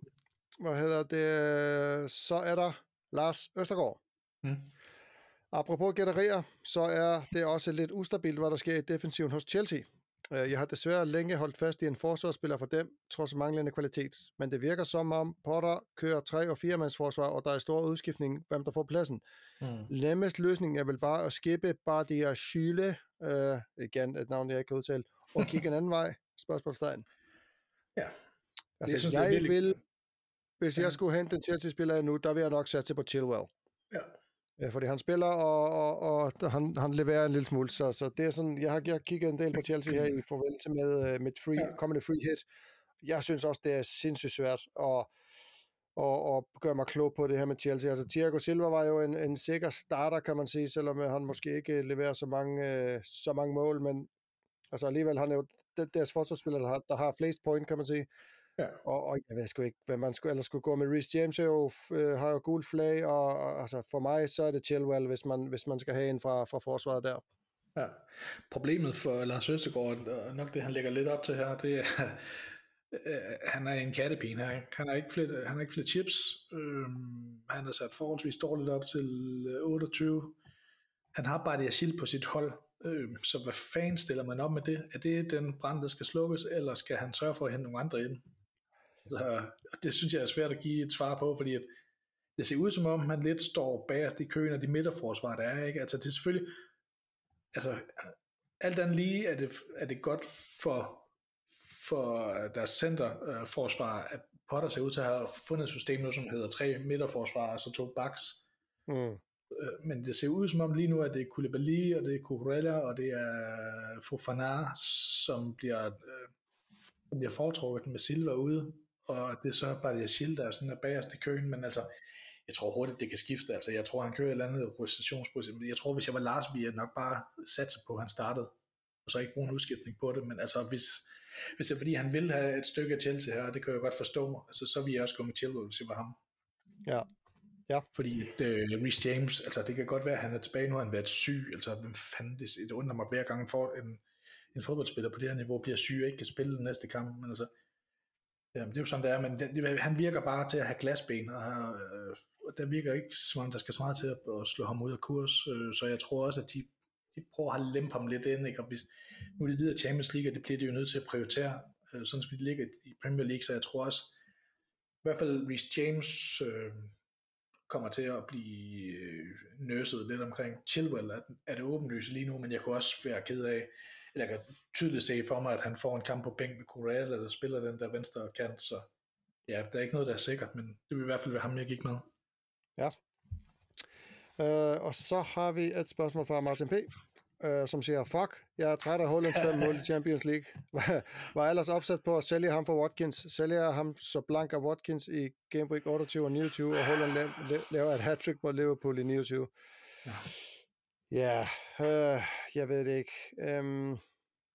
hvad hedder det? Så er der Lars Østergaard. Mm. Apropos gætterier, så er det også lidt ustabilt, hvad der sker i defensiven hos Chelsea. Øh, jeg har desværre længe holdt fast i en forsvarsspiller for dem, trods manglende kvalitet. Men det virker som om Potter kører tre- og firemandsforsvar, og der er stor udskiftning, hvem der får pladsen. Mm. Nemmest løsning er vel bare at skippe Bardia Schyle, øh, igen et navn, jeg ikke kan udtale, og kigge en anden vej, spørgsmålstegn. Ja. Altså, jeg, synes, jeg virkelig... vil, hvis jeg skulle hente en Chelsea-spiller nu, der vil jeg nok satse på Chilwell. Ja. Ja, fordi han spiller, og, og, og han, han leverer en lille smule, så, så det er sådan, jeg har, jeg har kigget en del på Chelsea her i forbindelse med uh, mit free, ja. kommende free hit. Jeg synes også, det er sindssygt svært at, at, at gøre mig klog på det her med Chelsea. Altså, Thiago Silva var jo en, en sikker starter, kan man sige, selvom han måske ikke leverer så mange, uh, så mange mål, men altså alligevel, han er jo deres forsvarsspiller, der har, der har flest point, kan man sige. Ja. Og, og jeg ved sgu ikke, hvad man skulle, ellers skulle gå med. Reece James er jo, øh, har jo gul flag, og, og altså for mig, så er det Chilwell, hvis man, hvis man skal have en fra, fra forsvaret der. Ja. Problemet for Lars Østegård, og nok det, han lægger lidt op til her, det er, øh, han er en kattepine her. Han har ikke flere, han har ikke flere chips. Øhm, han er sat forholdsvis dårligt op til 28. Øh, han har bare det Achille på sit hold. Øhm, så hvad fanden stiller man op med det? Er det den brand, der skal slukkes, eller skal han sørge for at hente nogle andre ind? Så det synes jeg er svært at give et svar på, fordi at det ser ud som om, man lidt står bagerst i køen af de midterforsvar, der er. Ikke? Altså det er selvfølgelig, altså alt andet lige er det, er det godt for, for deres centerforsvar, at Potter ser ud til at have fundet et system nu, som hedder tre midterforsvar, altså to backs. Mm. Men det ser ud som om lige nu, at det er Koulibaly, og det er Cucurella, og det er Fofana, som bliver, øh, bliver foretrukket med Silva ude og det er så Schild, der er sådan der bagerst i køen, men altså, jeg tror hurtigt, det kan skifte. Altså, jeg tror, han kører et eller andet rotationsproces. Jeg tror, hvis jeg var Lars, ville jeg nok bare satse på, at han startede, og så ikke bruge en udskiftning på det. Men altså, hvis, hvis det er fordi, han vil have et stykke af Chelsea her, det kan jeg godt forstå, altså, så vil jeg også gå med Chilwell, hvis jeg var ham. Ja. Ja. Fordi uh, Reece James, altså det kan godt være, at han er tilbage nu, har han været syg, altså hvem fanden, det, det undrer mig hver gang, får en, en fodboldspiller på det her niveau, bliver syg og ikke kan spille den næste kamp, men altså, Jamen, det er jo sådan, det er, men det, det, han virker bare til at have glasben, og øh, der virker ikke, som om der skal så meget til at, at slå ham ud af kurs, øh, så jeg tror også, at de, de prøver at lempe ham lidt ind, ikke? og hvis, nu er de videre Champions League, og det bliver de jo nødt til at prioritere, øh, sådan som de ligger i Premier League, så jeg tror også, i hvert fald Reece James øh, kommer til at blive øh, lidt omkring Chilwell, er, er det åbenlyst lige nu, men jeg kunne også være ked af, jeg kan tydeligt se for mig, at han får en kamp på bænk med Correa, eller spiller den der venstre kant, så ja, der er ikke noget, der er sikkert, men det vil i hvert fald være ham, jeg gik med. Ja. Uh, og så har vi et spørgsmål fra Martin P., uh, som siger, fuck, jeg er træt af Hollands fem mål i Champions League. var, ellers opsat på at sælge ham for Watkins. Sælger ham så blank af Watkins i Game Week 28 og 29, og Holland laver et hat-trick mod Liverpool i 29. Ja. Ja, øh, jeg ved det ikke. Øhm...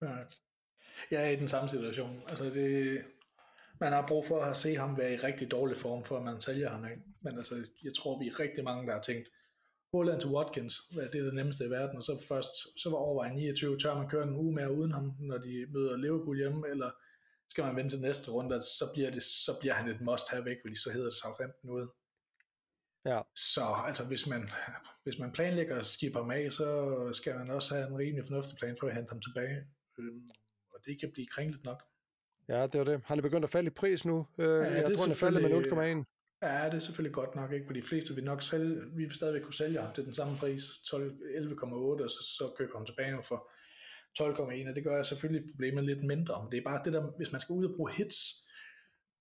Ja. Jeg er i den samme situation. Altså det, man har brug for at se ham være i rigtig dårlig form, for at man sælger ham. Ikke? Men altså, jeg tror, vi er rigtig mange, der har tænkt, Holland til Watkins, det er det nemmeste i verden, og så først, så var overvej 29, tør man køre en uge mere uden ham, når de møder Liverpool hjemme, eller skal man vente til næste runde, så bliver, det, så bliver han et must have væk, fordi så hedder det Southampton ude. Ja. Så altså, hvis man, hvis man planlægger at skifte ham af, så skal man også have en rimelig fornuftig plan for at hente ham tilbage. Øhm, og det kan blive kringlet nok. Ja, det var det. Han er begyndt at falde i pris nu. Øh, ja, jeg tror, han er faldet med 0,1. Ja, det er selvfølgelig godt nok, ikke? For de fleste vil nok sælge, vi vil stadigvæk kunne sælge ham til den samme pris, 11,8, og så, så køber ham tilbage for 12,1, og det gør selvfølgelig problemet lidt mindre, men det er bare det der, hvis man skal ud og bruge hits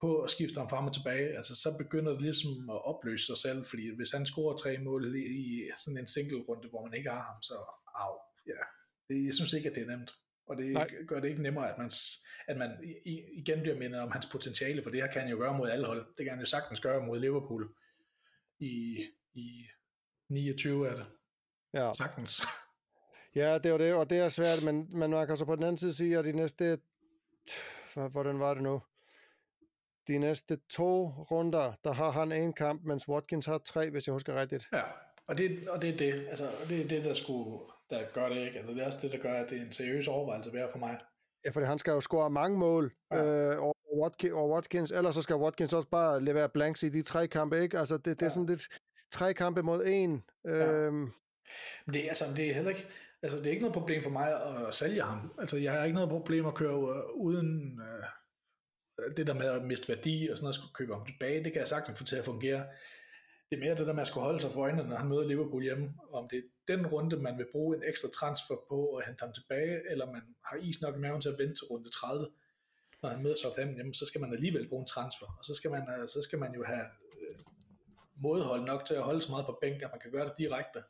på at skifte ham frem og tilbage, altså så begynder det ligesom at opløse sig selv, fordi hvis han scorer tre mål i sådan en single runde, hvor man ikke har ham, så au, ja, det, jeg synes ikke, at det er nemt og det Nej. gør det ikke nemmere, at man, at man igen bliver mindet om hans potentiale, for det her kan han jo gøre mod alle hold. Det kan han jo sagtens gøre mod Liverpool i, i 29 er det. Ja. Sagtens. Ja, det var det, og det er svært, men, men man kan så på den anden side sige, at de næste, hvordan var det nu? De næste to runder, der har han en kamp, mens Watkins har tre, hvis jeg husker rigtigt. Ja, og det, og det er det, altså, det er det, der skulle der gør det ikke. Altså, det er også det, der gør, at det er en seriøs overvejelse værd for mig. Ja, for han skal jo score mange mål ja. øh, over, Watkins, over Watkins, ellers så skal Watkins også bare levere blanks i de tre kampe, ikke? Altså, det, det ja. er sådan lidt tre kampe mod en. Ja. Øhm. Men det, altså, det er heller ikke, altså, det er ikke noget problem for mig at sælge ham. Altså, jeg har ikke noget problem at køre uden øh, det der med at miste værdi og sådan noget, at skulle købe ham tilbage, det kan jeg sagtens få til at fungere det er mere det der med at skulle holde sig for øjnene, når han møder Liverpool hjemme, om det er den runde, man vil bruge en ekstra transfer på og hente ham tilbage, eller man har is nok i maven til at vente til runde 30, når han møder Southampton hjemme, så skal man alligevel bruge en transfer, og så skal man, øh, så skal man jo have øh, modhold nok til at holde så meget på bænk, at man kan gøre det direkte.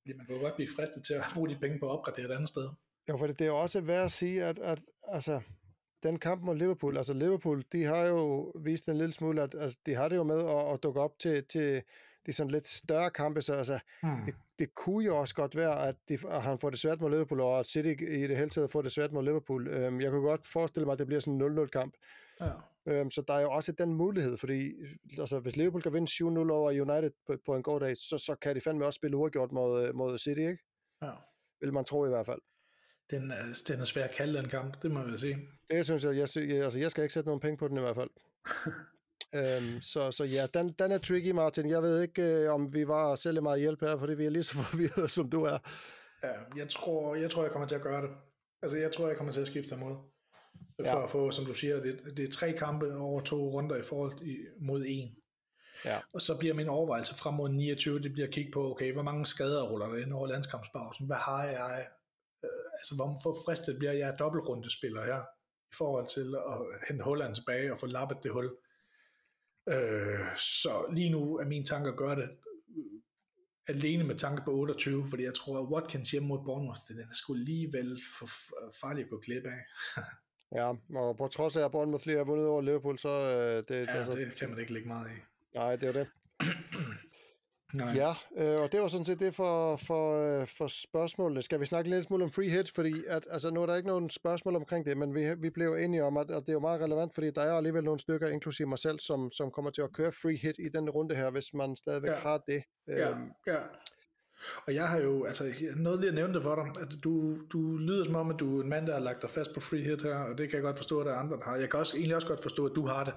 Fordi man kan jo godt blive fristet til at bruge de penge på at opgradere et andet sted. Ja, for det er også værd at sige, at, at altså, den kamp mod Liverpool, altså Liverpool, de har jo vist en lille smule, at altså, de har det jo med at, at dukke op til, til de sådan lidt større kampe, så altså, hmm. det, det kunne jo også godt være, at, de, at han får det svært mod Liverpool, og at City i det hele taget får det svært mod Liverpool. Øhm, jeg kunne godt forestille mig, at det bliver sådan en 0-0 kamp. Ja. Øhm, så der er jo også den mulighed, fordi altså, hvis Liverpool kan vinde 7-0 over United på, på en god dag, så, så kan de fandme også spille uafgjort mod, mod City, ikke? Ja. Vil man tro i hvert fald den er, den er svær at kalde den kamp, det må jeg sige. Det synes jeg, jeg, jeg, altså jeg skal ikke sætte nogen penge på den i hvert fald. øhm, så, så ja, den, den er tricky, Martin. Jeg ved ikke, øh, om vi var selv meget hjælp her, fordi vi er lige så forvirrede, som du er. Ja, jeg tror, jeg tror, jeg kommer til at gøre det. Altså, jeg tror, jeg kommer til at skifte mod. For ja. at få, som du siger, det, det er tre kampe over to runder i forhold til, mod en. Ja. Og så bliver min overvejelse frem mod 29, det bliver at kigge på, okay, hvor mange skader ruller der ind over landskampspausen? Hvad har jeg altså hvor fristet bliver jeg dobbeltrundespiller her, i forhold til at hente Holland tilbage og få lappet det hul. Øh, så lige nu er min tanke at gøre det øh, alene med tanke på 28, fordi jeg tror, at Watkins hjemme mod Bournemouth, den er sgu alligevel for farlig at gå glip af. ja, og på trods af, at Bournemouth lige har vundet over Liverpool, så... Øh, det, ja, det, altså, det kan man ikke lægge meget i. Nej, det er det. Nej. Ja, øh, og det var sådan set det for, for, øh, for spørgsmålene. Skal vi snakke lidt smule om free hit? Fordi at, altså, nu er der ikke nogen spørgsmål omkring det, men vi, vi blev enige om, at, at det er jo meget relevant, fordi der er alligevel nogle stykker, inklusive mig selv, som, som kommer til at køre free hit i den runde her, hvis man stadigvæk ja. har det. Ja, øhm. ja. Og jeg har jo, altså noget lige at nævne det for dig, at du, du lyder som om, at du er en mand, der har lagt dig fast på free hit her, og det kan jeg godt forstå, at der er andre, der har. Jeg kan også, egentlig også godt forstå, at du har det.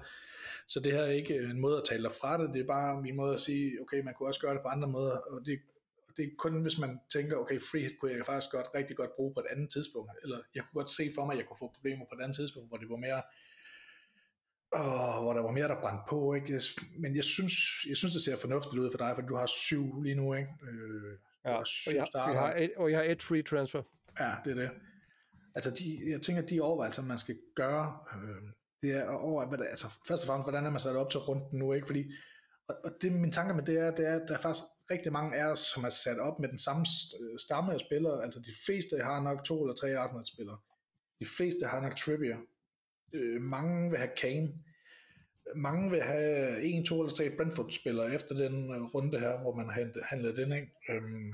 Så det her er ikke en måde at tale dig fra det, det er bare min måde at sige, okay, man kunne også gøre det på andre måder, og det, det er kun hvis man tænker, okay, free hit kunne jeg faktisk godt, rigtig godt bruge på et andet tidspunkt, eller jeg kunne godt se for mig, at jeg kunne få problemer på et andet tidspunkt, hvor det var mere, åh, hvor der var mere, der brændte på, ikke? Men jeg synes, jeg synes, det ser fornuftigt ud for dig, for du har syv lige nu, ikke? Øh, ja, og jeg, jeg har et, og jeg har et free transfer. Ja, det er det. Altså, de, jeg tænker, at de overvejelser, man skal gøre, øh, det er over, hvad det, altså, først og fremmest, hvordan er man sat op til runden nu, ikke? Fordi, og, og det, min tanke med det er, det er, at der er faktisk rigtig mange af os, som er sat op med den samme stamme af spillere, altså de fleste har nok to eller tre Arsenal-spillere. De fleste har nok Trippier. Øh, mange vil have Kane. Mange vil have en, to eller tre Brentford-spillere efter den øh, runde her, hvor man har handlet den, ikke? Øhm,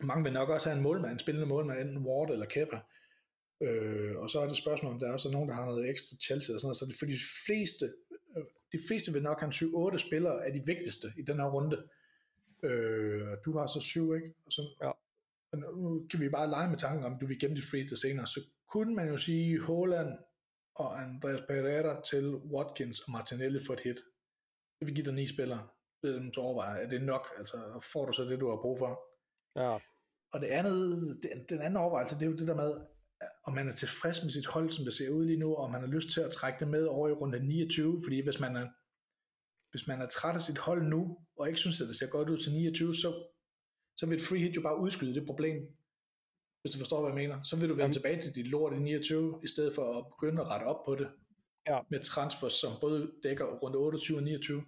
mange vil nok også have en målmand, en spillende målmand, enten Ward eller Kepa. Øh, og så er det spørgsmål, om der er også nogen, der har noget ekstra Chelsea og sådan noget. Så det, for de fleste, øh, de fleste vil nok have en 7-8 spillere af de vigtigste i den her runde. Øh, du har så syv, ikke? Og så, ja. Og nu kan vi bare lege med tanken om, du vil gemme dit free til senere. Så kunne man jo sige Holland og Andreas Pereira til Watkins og Martinelli for et hit. Det vil give dig ni spillere. Det er du overveje, er det nok? Altså, får du så det, du har brug for? Ja. Og det andet, den, den anden overvejelse, det er jo det der med, om man er tilfreds med sit hold, som det ser ud lige nu, og man har lyst til at trække det med over i runde 29, fordi hvis man er, hvis man er træt af sit hold nu, og ikke synes, at det ser godt ud til 29, så, så vil et free hit jo bare udskyde det problem, hvis du forstår, hvad jeg mener. Så vil du vende Jamen. tilbage til dit lort i 29, i stedet for at begynde at rette op på det, ja. med transfers, som både dækker runde 28 og 29.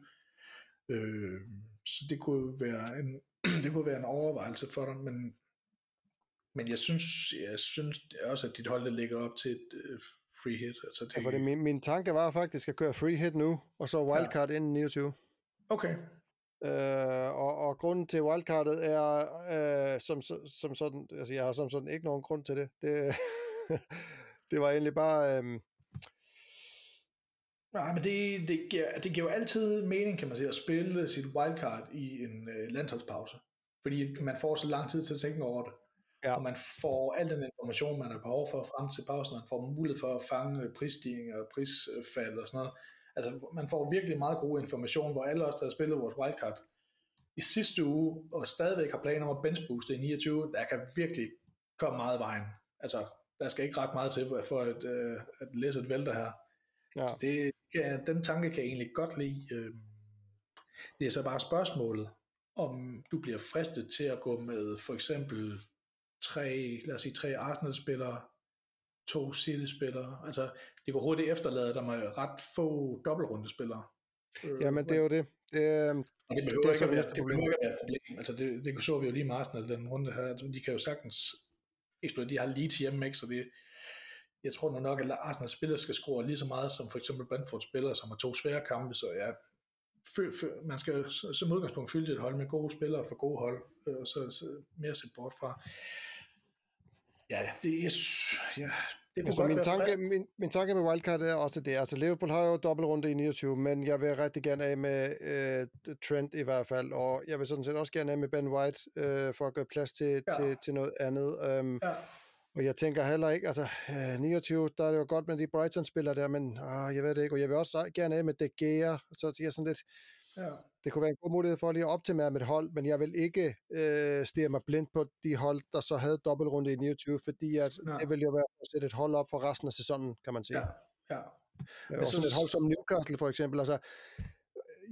Øh, så det kunne være en, det kunne være en overvejelse for dig, men men jeg synes, jeg synes også, at dit hold ligger op til et uh, free hit. Altså det... ja, fordi min, min tanke var faktisk at køre free hit nu, og så wildcard ja. inden 29. Okay. Øh, og, og grunden til wildcardet er, øh, som, som sådan, altså jeg har som sådan ikke nogen grund til det. Det, det var egentlig bare... Øh, Nej, men det, det, giver, det giver jo altid mening, kan man sige, at spille sit wildcard i en øh, landsholdspause. Fordi man får så lang tid til at tænke over det. Ja. Og man får al den information, man har behov for frem til pausen, man får mulighed for at fange prisstigninger og prisfald og sådan noget. Altså, man får virkelig meget god information, hvor alle os, der har spillet vores wildcard i sidste uge, og stadigvæk har planer om at benchbooste i 29, der kan virkelig komme meget vejen. Altså, der skal ikke ret meget til for at, uh, at læse et vælter her. Ja. Så det, ja, den tanke kan jeg egentlig godt lide. Øhm, det er så bare spørgsmålet, om du bliver fristet til at gå med for eksempel tre, lad os sige, tre Arsenal-spillere, to City-spillere. Altså, det kunne hurtigt efterlade der med ret få dobbeltrundespillere. Øh, Jamen, det er jo det. Det, og det behøver, det ikke, at være, et problem. Altså, det, det så vi jo lige med Arsenal, den runde her. Altså, de kan jo sagtens eksplodere. De har Leeds hjemme, ikke? Så det, jeg tror nu nok, at Arsenal spiller skal score lige så meget som for eksempel Brentford spiller, som har to svære kampe, så ja, man skal som udgangspunkt fylde et hold med gode spillere for gode hold, og øh, så, så mere se bort fra. Ja, det er... Ja, det kunne altså, godt min, tanke, min, min tanke med wildcard er også det. Altså Liverpool har jo dobbeltrunde i 29, men jeg vil rigtig gerne af med uh, Trent i hvert fald, og jeg vil sådan set også gerne af med Ben White uh, for at gøre plads til, ja. til, til noget andet. Um, ja. Og jeg tænker heller ikke, altså uh, 29, der er det jo godt med de Brighton-spillere der, men uh, jeg ved det ikke, og jeg vil også gerne af med De Gea, så jeg sådan lidt, Ja. Det kunne være en god mulighed for lige at optimere mit hold, men jeg vil ikke øh, stige mig blind på de hold, der så havde dobbeltrunde i 29, fordi at ja. det vil jo være at sætte et hold op for resten af sæsonen, kan man sige. Ja, ja. Men og sådan et hold som Newcastle for eksempel, altså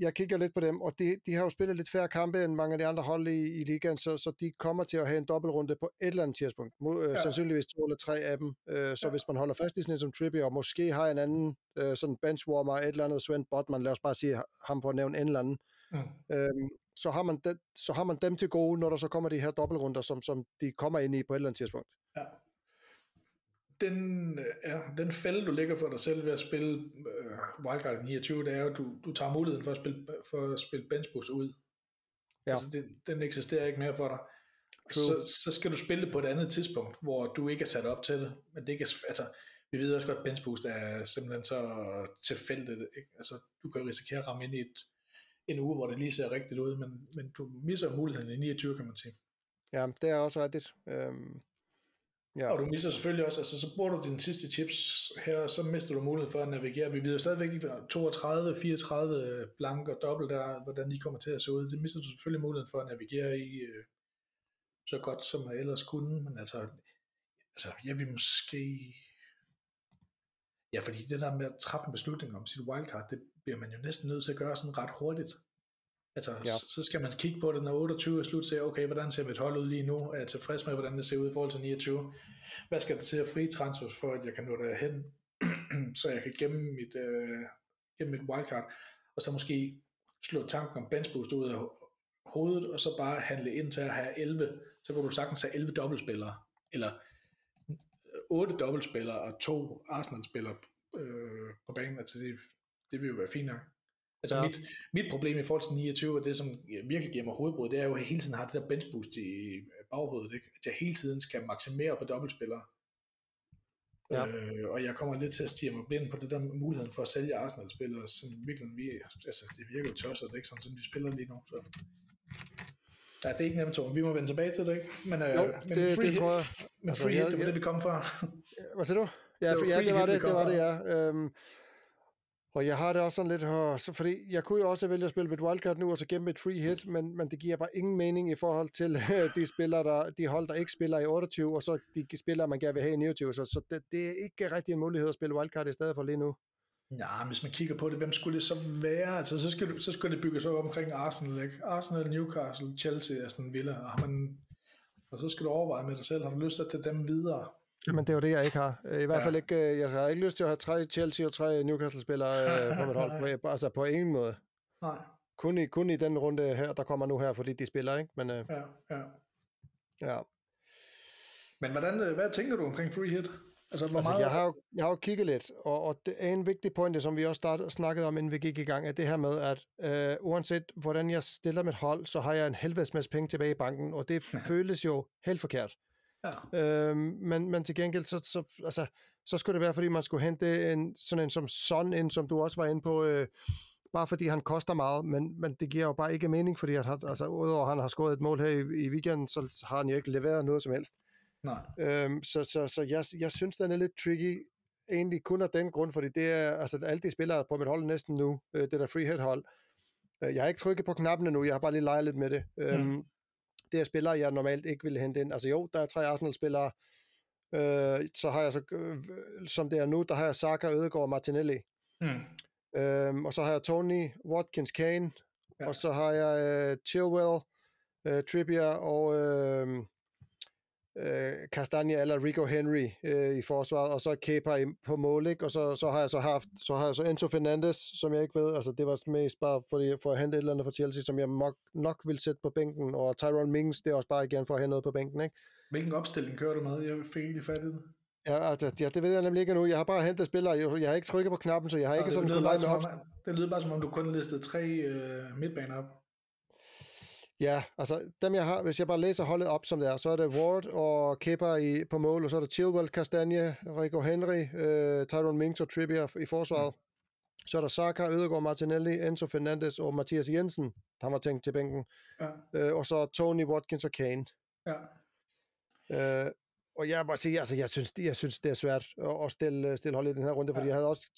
jeg kigger lidt på dem, og de, de har jo spillet lidt færre kampe end mange af de andre hold i, i ligaen, så, så de kommer til at have en dobbeltrunde på et eller andet tidspunkt. Må, øh, ja. Sandsynligvis to eller tre af dem. Øh, så ja. hvis man holder fast i sådan en som Trippier, og måske har en anden øh, sådan benchwarmer, et eller andet Sven Botman, lad os bare sige ham for at nævne en eller anden, mm. øh, så, har man den, så har man dem til gode, når der så kommer de her dobbeltrunder, som, som de kommer ind i på et eller andet tidspunkt. Ja den, ja, den fælde, du lægger for dig selv ved at spille uh, Wildcard 29, det er at du, du tager muligheden for at spille, for at spille benchboost ud. Ja. Altså, det, den eksisterer ikke mere for dig. Så, så skal du spille det på et andet tidspunkt, hvor du ikke er sat op til det. Men det ikke er, altså, vi ved også godt, at benchboost er simpelthen så tilfældigt. Ikke? Altså, du kan risikere at ramme ind i et, en uge, hvor det lige ser rigtigt ud, men, men du misser muligheden i 29, kan man sige. Ja, det er også rigtigt. Øhm, Ja. Og du mister selvfølgelig også, altså så bruger du dine sidste chips her, så mister du muligheden for at navigere. Vi ved jo stadigvæk ikke, 32, 34 øh, blank og dobbelt der, hvordan de kommer til at se ud. Det mister du selvfølgelig muligheden for at navigere i øh, så godt, som man ellers kunne. Men altså, altså jeg vil måske... Ja, fordi det der med at træffe en beslutning om sit wildcard, det bliver man jo næsten nødt til at gøre sådan ret hurtigt. Altså, ja. så skal man kigge på det, når 28 er slut, se, okay, hvordan ser mit hold ud lige nu? Er jeg tilfreds med, hvordan det ser ud i forhold til 29? Hvad skal der til at fri transfer for, at jeg kan nå derhen, så jeg kan gemme mit, øh, gemme mit wildcard, og så måske slå tanken om bench boost ud af hovedet, og så bare handle ind til at have 11, så kan du sagtens have 11 dobbeltspillere, eller 8 dobbeltspillere og to Arsenal-spillere øh, på banen, altså det, det vil jo være fint nok. Altså ja. mit, mit problem i forhold til 29, og det som virkelig giver mig hovedbrud, det er jo, at jeg hele tiden har det der bench boost i baghovedet, ikke? at jeg hele tiden skal maksimere på dobbeltspillere. Ja. Øh, og jeg kommer lidt til at stige mig blind på det der muligheden for at sælge Arsenal-spillere, som virkelig vi, altså det virker jo tosset, det ikke sådan, som de spiller lige nu. Så. Ja, det er ikke nemt, Torben. Vi må vende tilbage til det, ikke? Men, øh, jo, men det, free, det tror jeg. Men altså, free hit, det var det, vi kom fra. Hvad siger du? Ja, det var, ja, det var det, det var det, ja. Øhm, og jeg har det også sådan lidt, så, fordi jeg kunne jo også vælge at spille med et wildcard nu, og så gemme et free hit, men, men det giver bare ingen mening i forhold til de spillere, der, de hold, der ikke spiller i 28, og så de spillere, man gerne vil have i 29, så, så det, det er ikke rigtig en mulighed at spille wildcard i stedet for lige nu. Ja, hvis man kigger på det, hvem skulle det så være? Altså, så, skal, så skal det bygges op omkring Arsenal, ikke? Arsenal, Newcastle, Chelsea, Aston Villa, og, man, og så skal du overveje med dig selv, har du lyst til at tage dem videre? Jamen, det er jo det, jeg ikke har. I hvert fald ikke, øh, jeg har ikke lyst til at have tre Chelsea og tre Newcastle-spillere øh, på mit hold. På, altså på ingen måde. Nej. Kun i, kun i den runde her, der kommer nu her, fordi de spiller, ikke? Men, øh, ja, ja. Ja. Men hvordan, øh, hvad tænker du omkring free hit? Altså, hvor altså, meget... jeg, har jo, jeg har jo kigget lidt, og, og det er en vigtig pointe, som vi også startede, snakkede om, inden vi gik i gang, er det her med, at øh, uanset hvordan jeg stiller mit hold, så har jeg en helvedes masse penge tilbage i banken, og det føles jo helt forkert. Ja. Øhm, men, men til gengæld, så, så, altså, så skulle det være, fordi man skulle hente en, sådan en som Son ind, som du også var inde på, øh, bare fordi han koster meget, men, men det giver jo bare ikke mening, fordi at altså, udover at han har scoret et mål her i, i weekenden, så har han jo ikke leveret noget som helst. Nej. Øhm, så så, så jeg, jeg synes, den er lidt tricky, egentlig kun af den grund, fordi det er, altså alle de spillere på mit hold næsten nu, øh, det der free hit hold, øh, jeg har ikke trykket på knappen nu, jeg har bare lige leget lidt med det. Mm. Det er spillere, jeg normalt ikke ville hente ind. Altså jo, der er tre Arsenal-spillere, øh, så har jeg så, øh, som det er nu, der har jeg Saka, Ødegaard og Martinelli. Mm. Øhm, og så har jeg Tony, Watkins, Kane, ja. og så har jeg øh, Chilwell, øh, Trippier og øh, øh, Castagna eller Rico Henry øh, i forsvaret, og så Kepa i, på mål, ikke? og så, så har jeg så haft, så har jeg så Enzo Fernandes, som jeg ikke ved, altså det var mest bare fordi, for at hente et eller andet fra Chelsea, som jeg nok, nok vil sætte på bænken, og Tyrone Mings, det er også bare igen for at have noget på bænken, ikke? Hvilken opstilling kører du med? Jeg fik ikke fat i det. Ja, altså, ja, det ved jeg nemlig ikke nu. Jeg har bare hentet spillere. Jeg, jeg har ikke trykket på knappen, så jeg har ja, ikke sådan kunnet lege med op. Det lyder bare som om, du kun listede tre øh, midtbaner op. Ja, altså dem jeg har, hvis jeg bare læser holdet op som det er, så er det Ward og Kepa i, på mål, og så er der Chilwell, Castagne, Rico Henry, øh, Tyrone Mings og Trippier i forsvaret. Mm. Så er der Saka, Ødegaard, Martinelli, Enzo Fernandes og Mathias Jensen, der var tænkt til bænken. Ja. Øh, og så Tony Watkins og Kane. Ja. Øh, og jeg må sige, altså jeg synes, jeg synes det er svært at stille, stille hold i den her runde, fordi ja. jeg havde også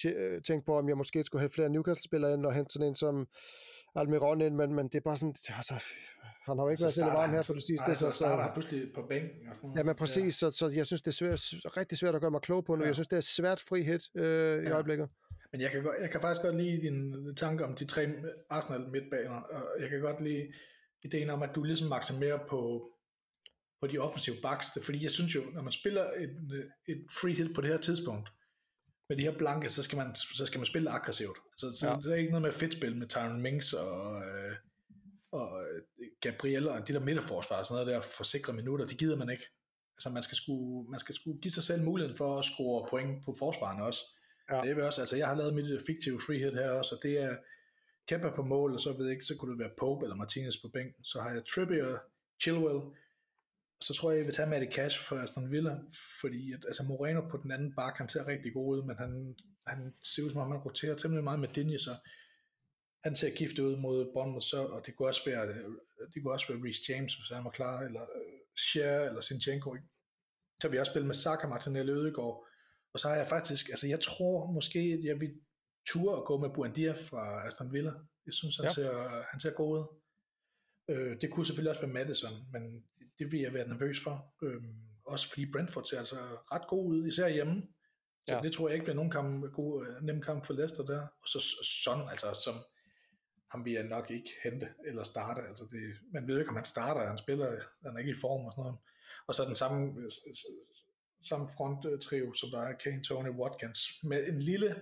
tænkt på, om jeg måske skulle have flere Newcastle-spillere ind og hente sådan en som Almiron ind, men, men det er bare sådan, altså, han har jo ikke været særlig varm her på det sidste. Nej, så, så starter han pludselig på bænken og sådan noget. Ja, men præcis, ja. Så, så jeg synes, det er svært, rigtig svært at gøre mig klog på nu. Ja. Jeg synes, det er svært fri hit øh, ja. i øjeblikket. Men jeg kan, jeg kan faktisk godt lide din tanke om de tre Arsenal midtbaner, og jeg kan godt lide ideen om, at du ligesom maksimerer på, på de offensive backs, fordi jeg synes jo, når man spiller et, et free hit på det her tidspunkt, med de her blanke, så skal man, så skal man spille aggressivt. Altså, så ja. det er ikke noget med fedt spil med Tyron Minks og, øh, og øh, Gabriel og de der midterforsvar og sådan noget der for sikre minutter, det gider man ikke. Altså man skal, sku, man skal sku give sig selv muligheden for at score point på forsvarerne også. Ja. Det er også, altså jeg har lavet mit fiktive free hit her også, og det er Kemper på mål, og så ved jeg ikke, så kunne det være Pope eller Martinez på bænken. Så har jeg Trippier, Chilwell, så tror jeg, jeg vil tage Matty Cash for Aston Villa, fordi at, altså Moreno på den anden bak, han ser rigtig god ud, men han, han ser ud som om, han roterer temmelig meget med Dinje, så han ser gifte ud mod Bournemouth, så, og det kunne også være, det kunne også være Reece James, hvis han var klar, eller uh, Cher, eller Sinchenko, ikke? Så vi også spillet med Saka, Martinelli, Ødegaard, og så har jeg faktisk, altså jeg tror måske, at jeg vil ture at gå med Buendia fra Aston Villa. Jeg synes, han, ja. ser, han ser god ud. Øh, det kunne selvfølgelig også være Madison, men det vil jeg være nervøs for. Øhm, også fordi Brentford ser altså ret god ud, især hjemme. Så ja. det tror jeg ikke bliver nogen kamp, god, øh, nem kamp for Leicester der. Og så sådan, altså som, ham vil jeg nok ikke hente eller starte. Altså det, man ved ikke, om han starter, han spiller, han er ikke i form og sådan noget. Og så den samme, samme fronttrio, som der er Kane, Tony, Watkins, med en lille,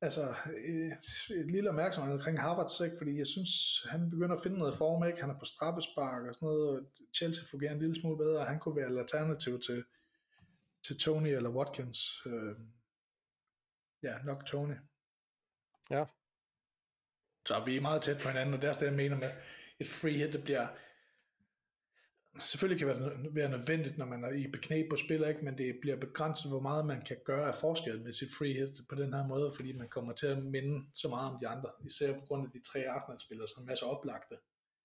altså et, et lille opmærksomhed omkring Harvards, ikke? fordi jeg synes, han begynder at finde noget form, ikke? han er på straffespark og sådan noget, og Chelsea fungerer en lille smule bedre, og han kunne være et alternativ til, til Tony eller Watkins. Øh, ja, nok Tony. Ja. Så vi er meget tæt på hinanden, og det er det, jeg mener med et free hit, det bliver selvfølgelig kan det være nødvendigt, når man er i beknæb på spiller, ikke? men det bliver begrænset, hvor meget man kan gøre af forskel med sit free hit på den her måde, fordi man kommer til at minde så meget om de andre, især på grund af de tre Arsenal-spillere, som er så oplagte.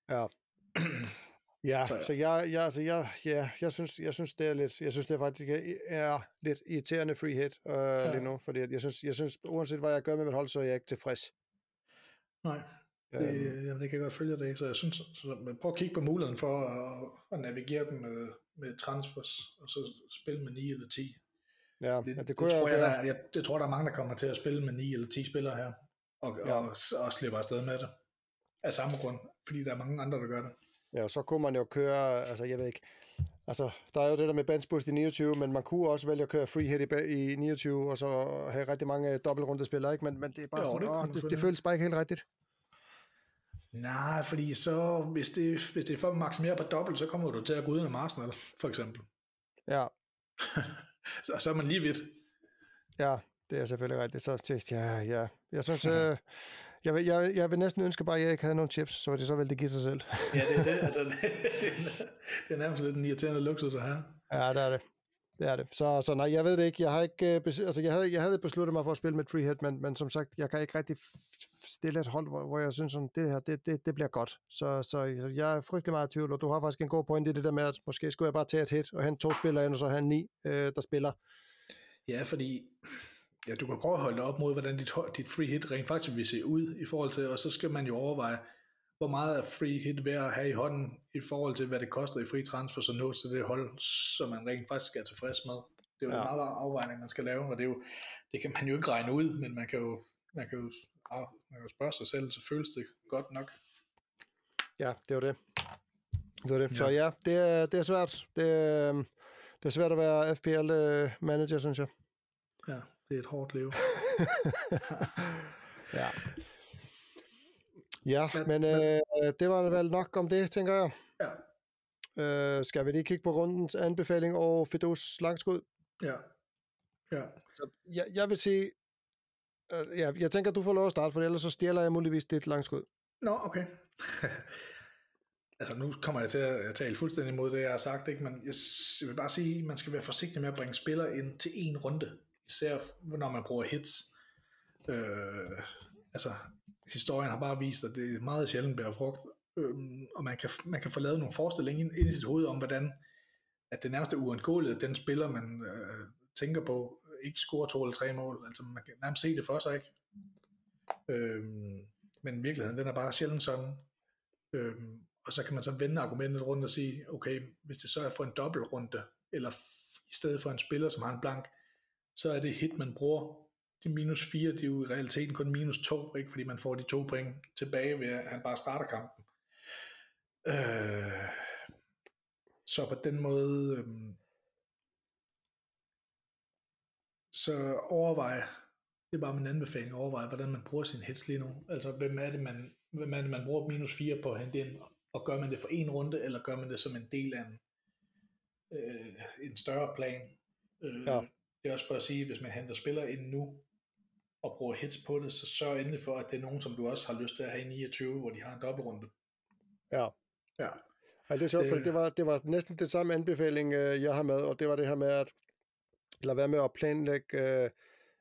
Ja. Ja, så, ja. så jeg, jeg, altså, jeg, ja, jeg, synes, jeg synes, det er lidt, jeg synes, det er faktisk er lidt irriterende free hit øh, ja. lige nu, fordi jeg synes, jeg synes, uanset hvad jeg gør med mit hold, så er jeg ikke tilfreds. Nej, det, øhm. jamen, det kan jeg godt følge dig så jeg synes, så, men prøv at kigge på muligheden for at, at navigere dem med, med transfers, og så spille med 9 eller 10. Ja, det, ja, det, kunne det, jeg, tror jeg, der, jeg, det tror, der er mange, der kommer til at spille med 9 eller 10 spillere her, og, ja. og, og, og slipper afsted med det. Af samme grund, fordi der er mange andre, der gør det. Ja, så kunne man jo køre, altså jeg ved ikke, altså der er jo det der med bench boost i 29, men man kunne også vælge at køre free hit i, i 29, og så have rigtig mange dobbeltrunde spillere, ikke? Men, men det er bare jo, sådan, det, åh, det, det, føles bare ikke helt rigtigt. Nej, fordi så, hvis det, hvis det er for at maksimere på dobbelt, så kommer du til at gå uden af Arsenal, for eksempel. Ja. så, så er man lige vidt. Ja, det er selvfølgelig rigtigt. Så ja, ja. Jeg synes, øh, jeg, vil, jeg, jeg vil næsten ønske bare, at jeg ikke havde nogen chips, så det så vel det give sig selv. ja, det er det. Altså, det, det, det er nærmest lidt en irriterende luksus at have. Ja, det er det. Det er det. Så, så nej, jeg ved det ikke. Jeg har ikke uh, altså, jeg havde, jeg havde besluttet mig for at spille med free hit, men, men som sagt, jeg kan ikke rigtig stille et hold, hvor, hvor jeg synes, sådan, det her, det, det, det bliver godt. Så, så jeg er frygtelig meget i tvivl, og du har faktisk en god point i det der med, at måske skulle jeg bare tage et hit og hente to spillere ind, og så have ni, øh, der spiller. Ja, fordi ja, du kan prøve at holde det op mod, hvordan dit, dit free hit rent faktisk vil se ud i forhold til, og så skal man jo overveje, hvor meget er free hit værd at have i hånden i forhold til, hvad det koster i free transfer, så nå til det hold, som man rent faktisk er tilfreds med. Det er jo ja. en meget afvejning, man skal lave, og det, er jo, det kan man jo ikke regne ud, men man kan jo, man kan jo, man kan jo spørge sig selv, så føles det godt nok. Ja, det var det. Det var det. Ja. Så ja, det er, det er svært. Det, er, det er svært at være FPL-manager, synes jeg. Ja, det er et hårdt liv. ja. Ja, men, men øh, det var vel nok om det, tænker jeg. Ja. Øh, skal vi lige kigge på rundens anbefaling og Fidus langskud? Ja. Ja. Så jeg, jeg vil sige, øh, Øh, ja, jeg tænker, du får lov at starte, for ellers så stjæler jeg muligvis dit langskud. Nå, okay. altså nu kommer jeg til at tale fuldstændig imod det, jeg har sagt, ikke? men jeg, jeg vil bare sige, at man skal være forsigtig med at bringe spillere ind til en runde, især når man bruger hits. Øh, altså, historien har bare vist, at det er meget sjældent bærer frugt, øh, og man kan, man kan få lavet nogle forestillinger ind, ind i sit hoved om, hvordan at det nærmest er uundgåeligt, at den spiller, man øh, tænker på, ikke score to eller tre mål. Altså, man kan nærmest se det for sig, ikke? Øhm, men virkeligheden, den er bare sjældent sådan. Øhm, og så kan man så vende argumentet rundt og sige, okay, hvis det så er for en dobbeltrunde, eller i stedet for en spiller, som har en blank, så er det hit, man bruger de minus 4, det er jo i realiteten kun minus 2, ikke? fordi man får de to point tilbage ved, at han bare starter kampen. Øh, så på den måde, øh, så overvej, det er bare min anbefaling, overvej, hvordan man bruger sin hits lige nu. Altså, hvem er det, man, hvem er det, man bruger minus 4 på at hente ind, og gør man det for en runde, eller gør man det som en del af en, øh, en større plan? Øh, ja. Det er også for at sige, hvis man henter spillere ind nu, og bruger hits på det, så sørg endelig for, at det er nogen, som du også har lyst til at have i 29, hvor de har en dobbeltrunde. Ja. Ja. Ej, det er sjovt, for det var, det var næsten det samme anbefaling, øh, jeg har med, og det var det her med at lade være med at planlægge øh,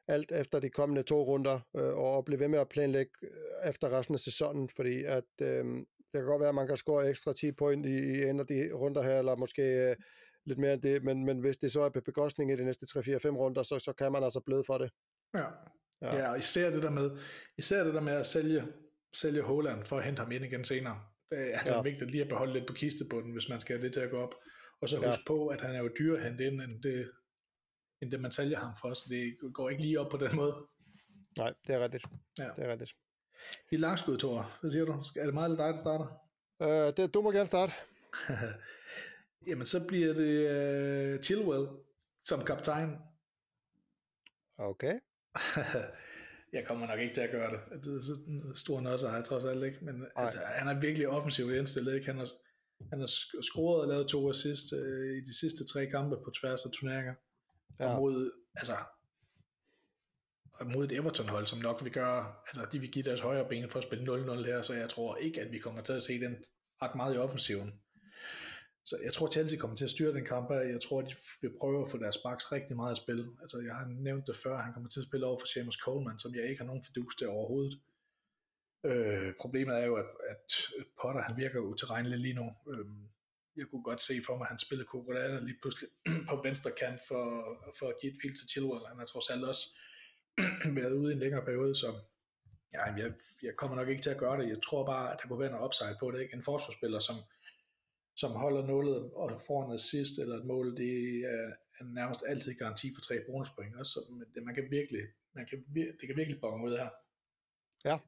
alt efter de kommende to runder, øh, og blive ved med at planlægge øh, efter resten af sæsonen, fordi at øh, det kan godt være, at man kan score ekstra 10 point i, i en af de runder her, eller måske øh, lidt mere end det, men, men hvis det så er på bekostning i de næste 3-4-5 runder, så, så kan man altså bløde for det. Ja. Ja. ja, og især det der med, især det der med at sælge, sælge Holland for at hente ham ind igen senere. Det er altså ja. vigtigt lige at beholde lidt på kistebunden, hvis man skal have det til at gå op. Og så husk ja. på, at han er jo dyre at hente ind, end det, end det man sælger ham for, så det går ikke lige op på den måde. Nej, det er rigtigt. Ja. Det er rigtigt. I langskud, Thor, hvad siger du? Er det mig eller dig, der starter? Uh, det, du må gerne starte. Jamen, så bliver det uh, Chilwell som kaptajn. Okay. jeg kommer nok ikke til at gøre det. Det er så stor nødser har jeg trods alt ikke, men altså, han er virkelig offensivt indstillet. Ikke? Han, har, han har scoret og lavet to assist uh, i de sidste tre kampe på tværs af turneringer. Ja. Og mod, altså, mod et Everton-hold, som nok vil gøre, altså de vil give deres højre ben for at spille 0-0 her, så jeg tror ikke, at vi kommer til at se den ret meget i offensiven. Så jeg tror, Chelsea kommer til at styre den kamp, jeg tror, de vil prøve at få deres baks rigtig meget at spille. Altså jeg har nævnt det før, han kommer til at spille over for Seamus Coleman, som jeg ikke har nogen fidus til overhovedet. Øh, problemet er jo, at, at Potter han virker utilregnelig lige nu. Øh, jeg kunne godt se for mig, at han spillede Kukurala lige pludselig på venstre kant for, for at give et hvil til Chilwell. Han har trods alt også været ude i en længere periode, så ja, jeg, jeg kommer nok ikke til at gøre det. Jeg tror bare, at der kunne være noget upside på det. Ikke? En forsvarsspiller, som, som holder nullet og får en assist eller et mål, det er, er nærmest altid garanti for tre bonuspoint. Også, så man kan virkelig, man kan, det kan virkelig bonge ud her. Ja,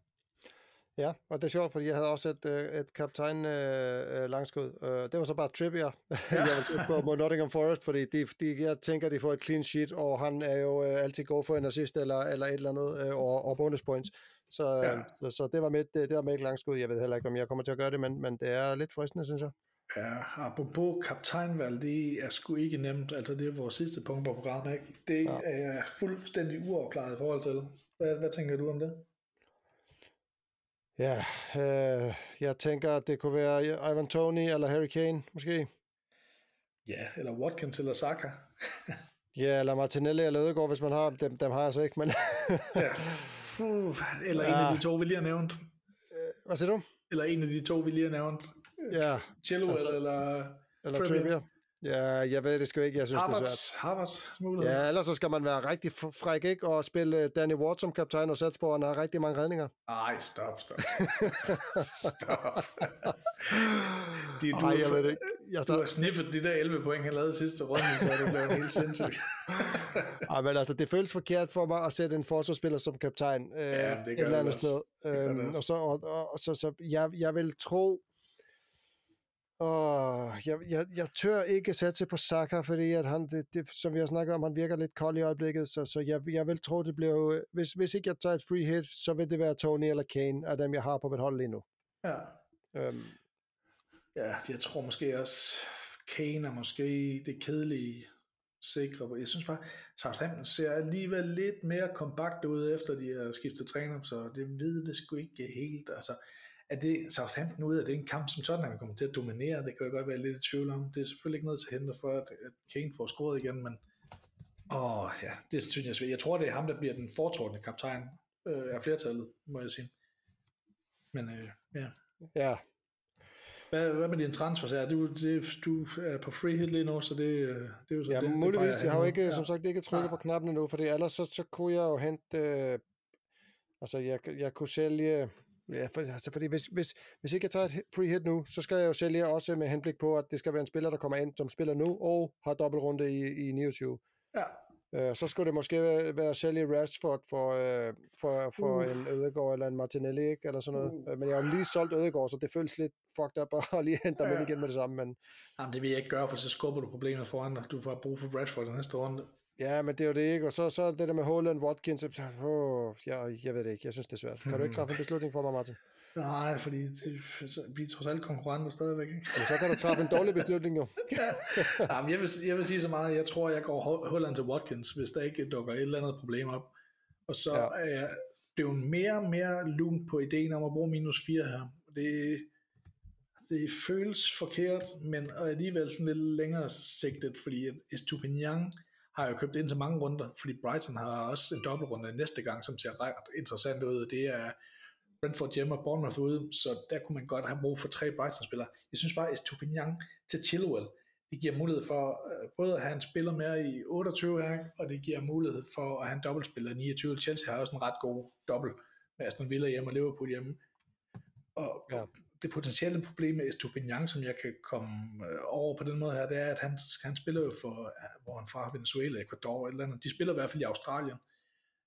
Ja, og det er sjovt, fordi jeg havde også et, øh, et kaptajn øh, øh, langskud. Det var så bare Trippier. Ja. jeg vil på mod Nottingham Forest, fordi de, de, jeg tænker, de får et clean sheet, og han er jo uh, altid god for en assist eller, eller et eller andet, uh, og, og bonus points. Så, ja. uh, så, så det var mit, det, det var mit langskud. Jeg ved heller ikke, om jeg kommer til at gøre det, men, men det er lidt fristende, synes jeg. Ja, apropos kaptajnvalg, det er sgu ikke nemt. Altså, det er vores sidste punkt på programmet, ikke? Det ja. er fuldstændig uafklaret i forhold til. Hvad, hvad tænker du om det? Ja, øh, jeg tænker, at det kunne være Ivan Tony eller Harry Kane, måske. Ja, eller Watkins eller Saka. ja, eller Martinelli eller Ødegaard, hvis man har dem. Dem har jeg så ikke, men... ja. Uh, eller ja. en af de to, vi lige har nævnt. Øh, hvad siger du? Eller en af de to, vi lige har nævnt. Ja. Chilwell altså, eller... Eller Trippier. Trippier. Ja, jeg ved det sgu ikke. Jeg synes, Harvards, det er svært. Harvards mulighed. Ja, ellers så skal man være rigtig fræk, ikke? Og spille øh, Danny Ward som kaptajn og sætte på, han har rigtig mange redninger. Ej, stop, stop. stop. de, du, Ej, jeg ved det ikke. Jeg så... Du har sniffet de der 11 point, han lavede sidste runde, så det blev helt sindssygt. Ej, men altså, det føles forkert for mig at sætte en forsvarsspiller som kaptajn øh, ja, det et eller andet sted. Øhm, og så, og, og, og, så, så jeg, jeg vil tro, og jeg, jeg, jeg tør ikke satse på Saka, fordi at han, det, det, som vi har snakket om, han virker lidt kold i øjeblikket, så, så jeg, jeg vil tro, det bliver, hvis, hvis ikke jeg tager et free hit, så vil det være Tony eller Kane af dem, jeg har på mit hold lige nu. Ja. Øhm. Ja, jeg tror måske også, Kane er måske det kedelige sikre. Jeg synes bare, Southampton ser alligevel lidt mere kompakt ud, efter de har skiftet træner, så det ved det sgu ikke helt. Altså, er det Southampton ud af det en kamp, som Tottenham kommer til at dominere? Det kan jeg godt være lidt i tvivl om. Det er selvfølgelig ikke noget til hente for, at Kane får scoret igen, men åh, ja, det synes jeg Jeg tror, det er ham, der bliver den foretrukne kaptajn øh, af flertallet, må jeg sige. Men øh, ja. Ja. Hvad, hvad med din transfer? Er du, det, du er på free hit lige nu, så det, øh, det er jo så ja, det, muligvis. Det jeg har jo ikke, ja. som sagt, ikke trykket ja. på knappen endnu, fordi ellers så, så kunne jeg jo hente, øh, altså jeg, jeg kunne sælge, Ja, for, altså, fordi hvis, hvis, hvis ikke jeg tager et free hit nu, så skal jeg jo sælge også med henblik på, at det skal være en spiller, der kommer ind, som spiller nu, og har dobbeltrunde i, i 29. Ja. Uh, så skulle det måske være, være at sælge Rashford for, uh, for, for uh. en Ødegaard eller en Martinelli, ikke? eller sådan noget. Uh. Men jeg har lige solgt Ødegaard, så det føles lidt fucked up at lige hente dem ja. ind igen med det samme. Men... Jamen, det vil jeg ikke gøre, for så skubber du problemet foran dig. Du får brug for Rashford den næste runde. Ja, men det er jo det ikke. Og så, så det der med Holland, Watkins. Åh, jeg, jeg ved det ikke. Jeg synes, det er svært. Kan du ikke træffe en beslutning for mig, Martin? Nej, fordi vi er trods alt konkurrenter stadigvæk. Ikke? Ja, så kan du træffe en dårlig beslutning jo. ja, men jeg, vil, jeg vil sige så meget, jeg tror, jeg går Holland til Watkins, hvis der ikke dukker et eller andet problem op. Og så ja. er jeg blevet mere og mere lun på ideen om at bruge minus 4 her. Det, det føles forkert, men alligevel sådan lidt længere sigtet, fordi Estupinian har jo købt ind til mange runder, fordi Brighton har også en dobbeltrunde næste gang, som ser ret interessant ud. Det er Brentford hjemme og Bournemouth ude, så der kunne man godt have brug for tre Brighton-spillere. Jeg synes bare, at Estupinian til Chilwell, det giver mulighed for øh, både at have en spiller med i 28 her, og det giver mulighed for at have en dobbeltspiller i 29. Chelsea har også en ret god dobbelt med Aston Villa hjemme og Liverpool hjemme. Og ja det potentielle problem med Estupinian, som jeg kan komme øh, over på den måde her, det er, at han, han spiller jo for, hvor han fra Venezuela, Ecuador eller andet. De spiller i hvert fald i Australien.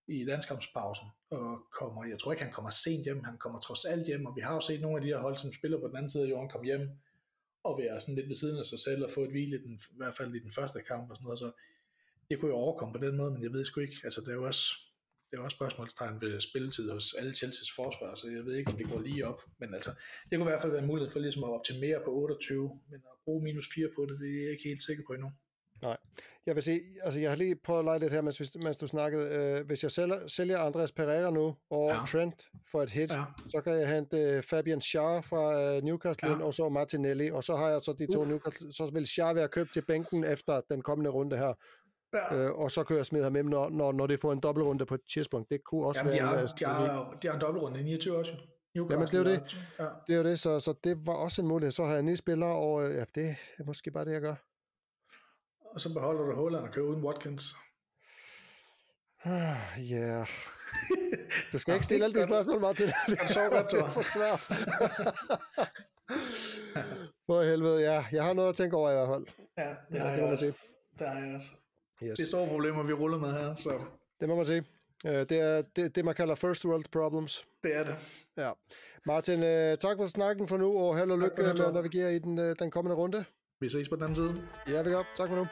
i landskampspausen, og kommer, jeg tror ikke, han kommer sent hjem, han kommer trods alt hjem, og vi har jo set nogle af de her hold, som spiller på den anden side af jorden, komme hjem og være sådan lidt ved siden af sig selv, og få et hvile, i, den, i hvert fald i den første kamp og sådan noget, så det kunne jo overkomme på den måde, men jeg ved sgu ikke, altså det er jo også, det er også spørgsmålstegn ved spilletid hos alle Chelsea's forsvar, så jeg ved ikke, om det går lige op. Men altså, det kunne i hvert fald være en mulighed for ligesom at optimere på 28, men at bruge minus 4 på det, det er jeg ikke helt sikker på endnu. Nej. Jeg vil sige, altså jeg har lige prøvet at lege lidt her, mens, mens du snakkede. Øh, hvis jeg sælger, sælger Andreas Pereira nu, og ja. Trent for et hit, ja. så kan jeg hente øh, Fabian Schär fra øh, Newcastle ja. og så Martinelli, og så har jeg så de to uh. Newcastle, så vil Schär være købt til bænken efter den kommende runde her. Ja. Øh, og så kan jeg smide ham hjem, når, når, når det får en dobbeltrunde på tidspunkt. Det kunne også Jamen, være... De har, en, de, har, de har en dobbeltrunde i 29 også. Jamen, det er jo det. Ja. Det er jo det, så, så det var også en mulighed. Så har jeg ni spillere, og ja, det er måske bare det, jeg gør. Og så beholder du Holland og kører uden Watkins. Ja. yeah. Du skal ikke stille alle de spørgsmål, Martin. Det er så godt, det er for svært. For helvede, ja. Jeg har noget at tænke over i hvert fald. Ja, det har ja, jeg også. Det har jeg også. Yes. Det er store problemer, vi ruller med her. Så. Det må man sige. Øh, det er det, det, man kalder first world problems. Det er det. Ja. Martin, øh, tak for snakken for nu, og held og lykke med at navigere i den, øh, den kommende runde. Vi ses på den anden side. Ja, vi gør. Tak for nu.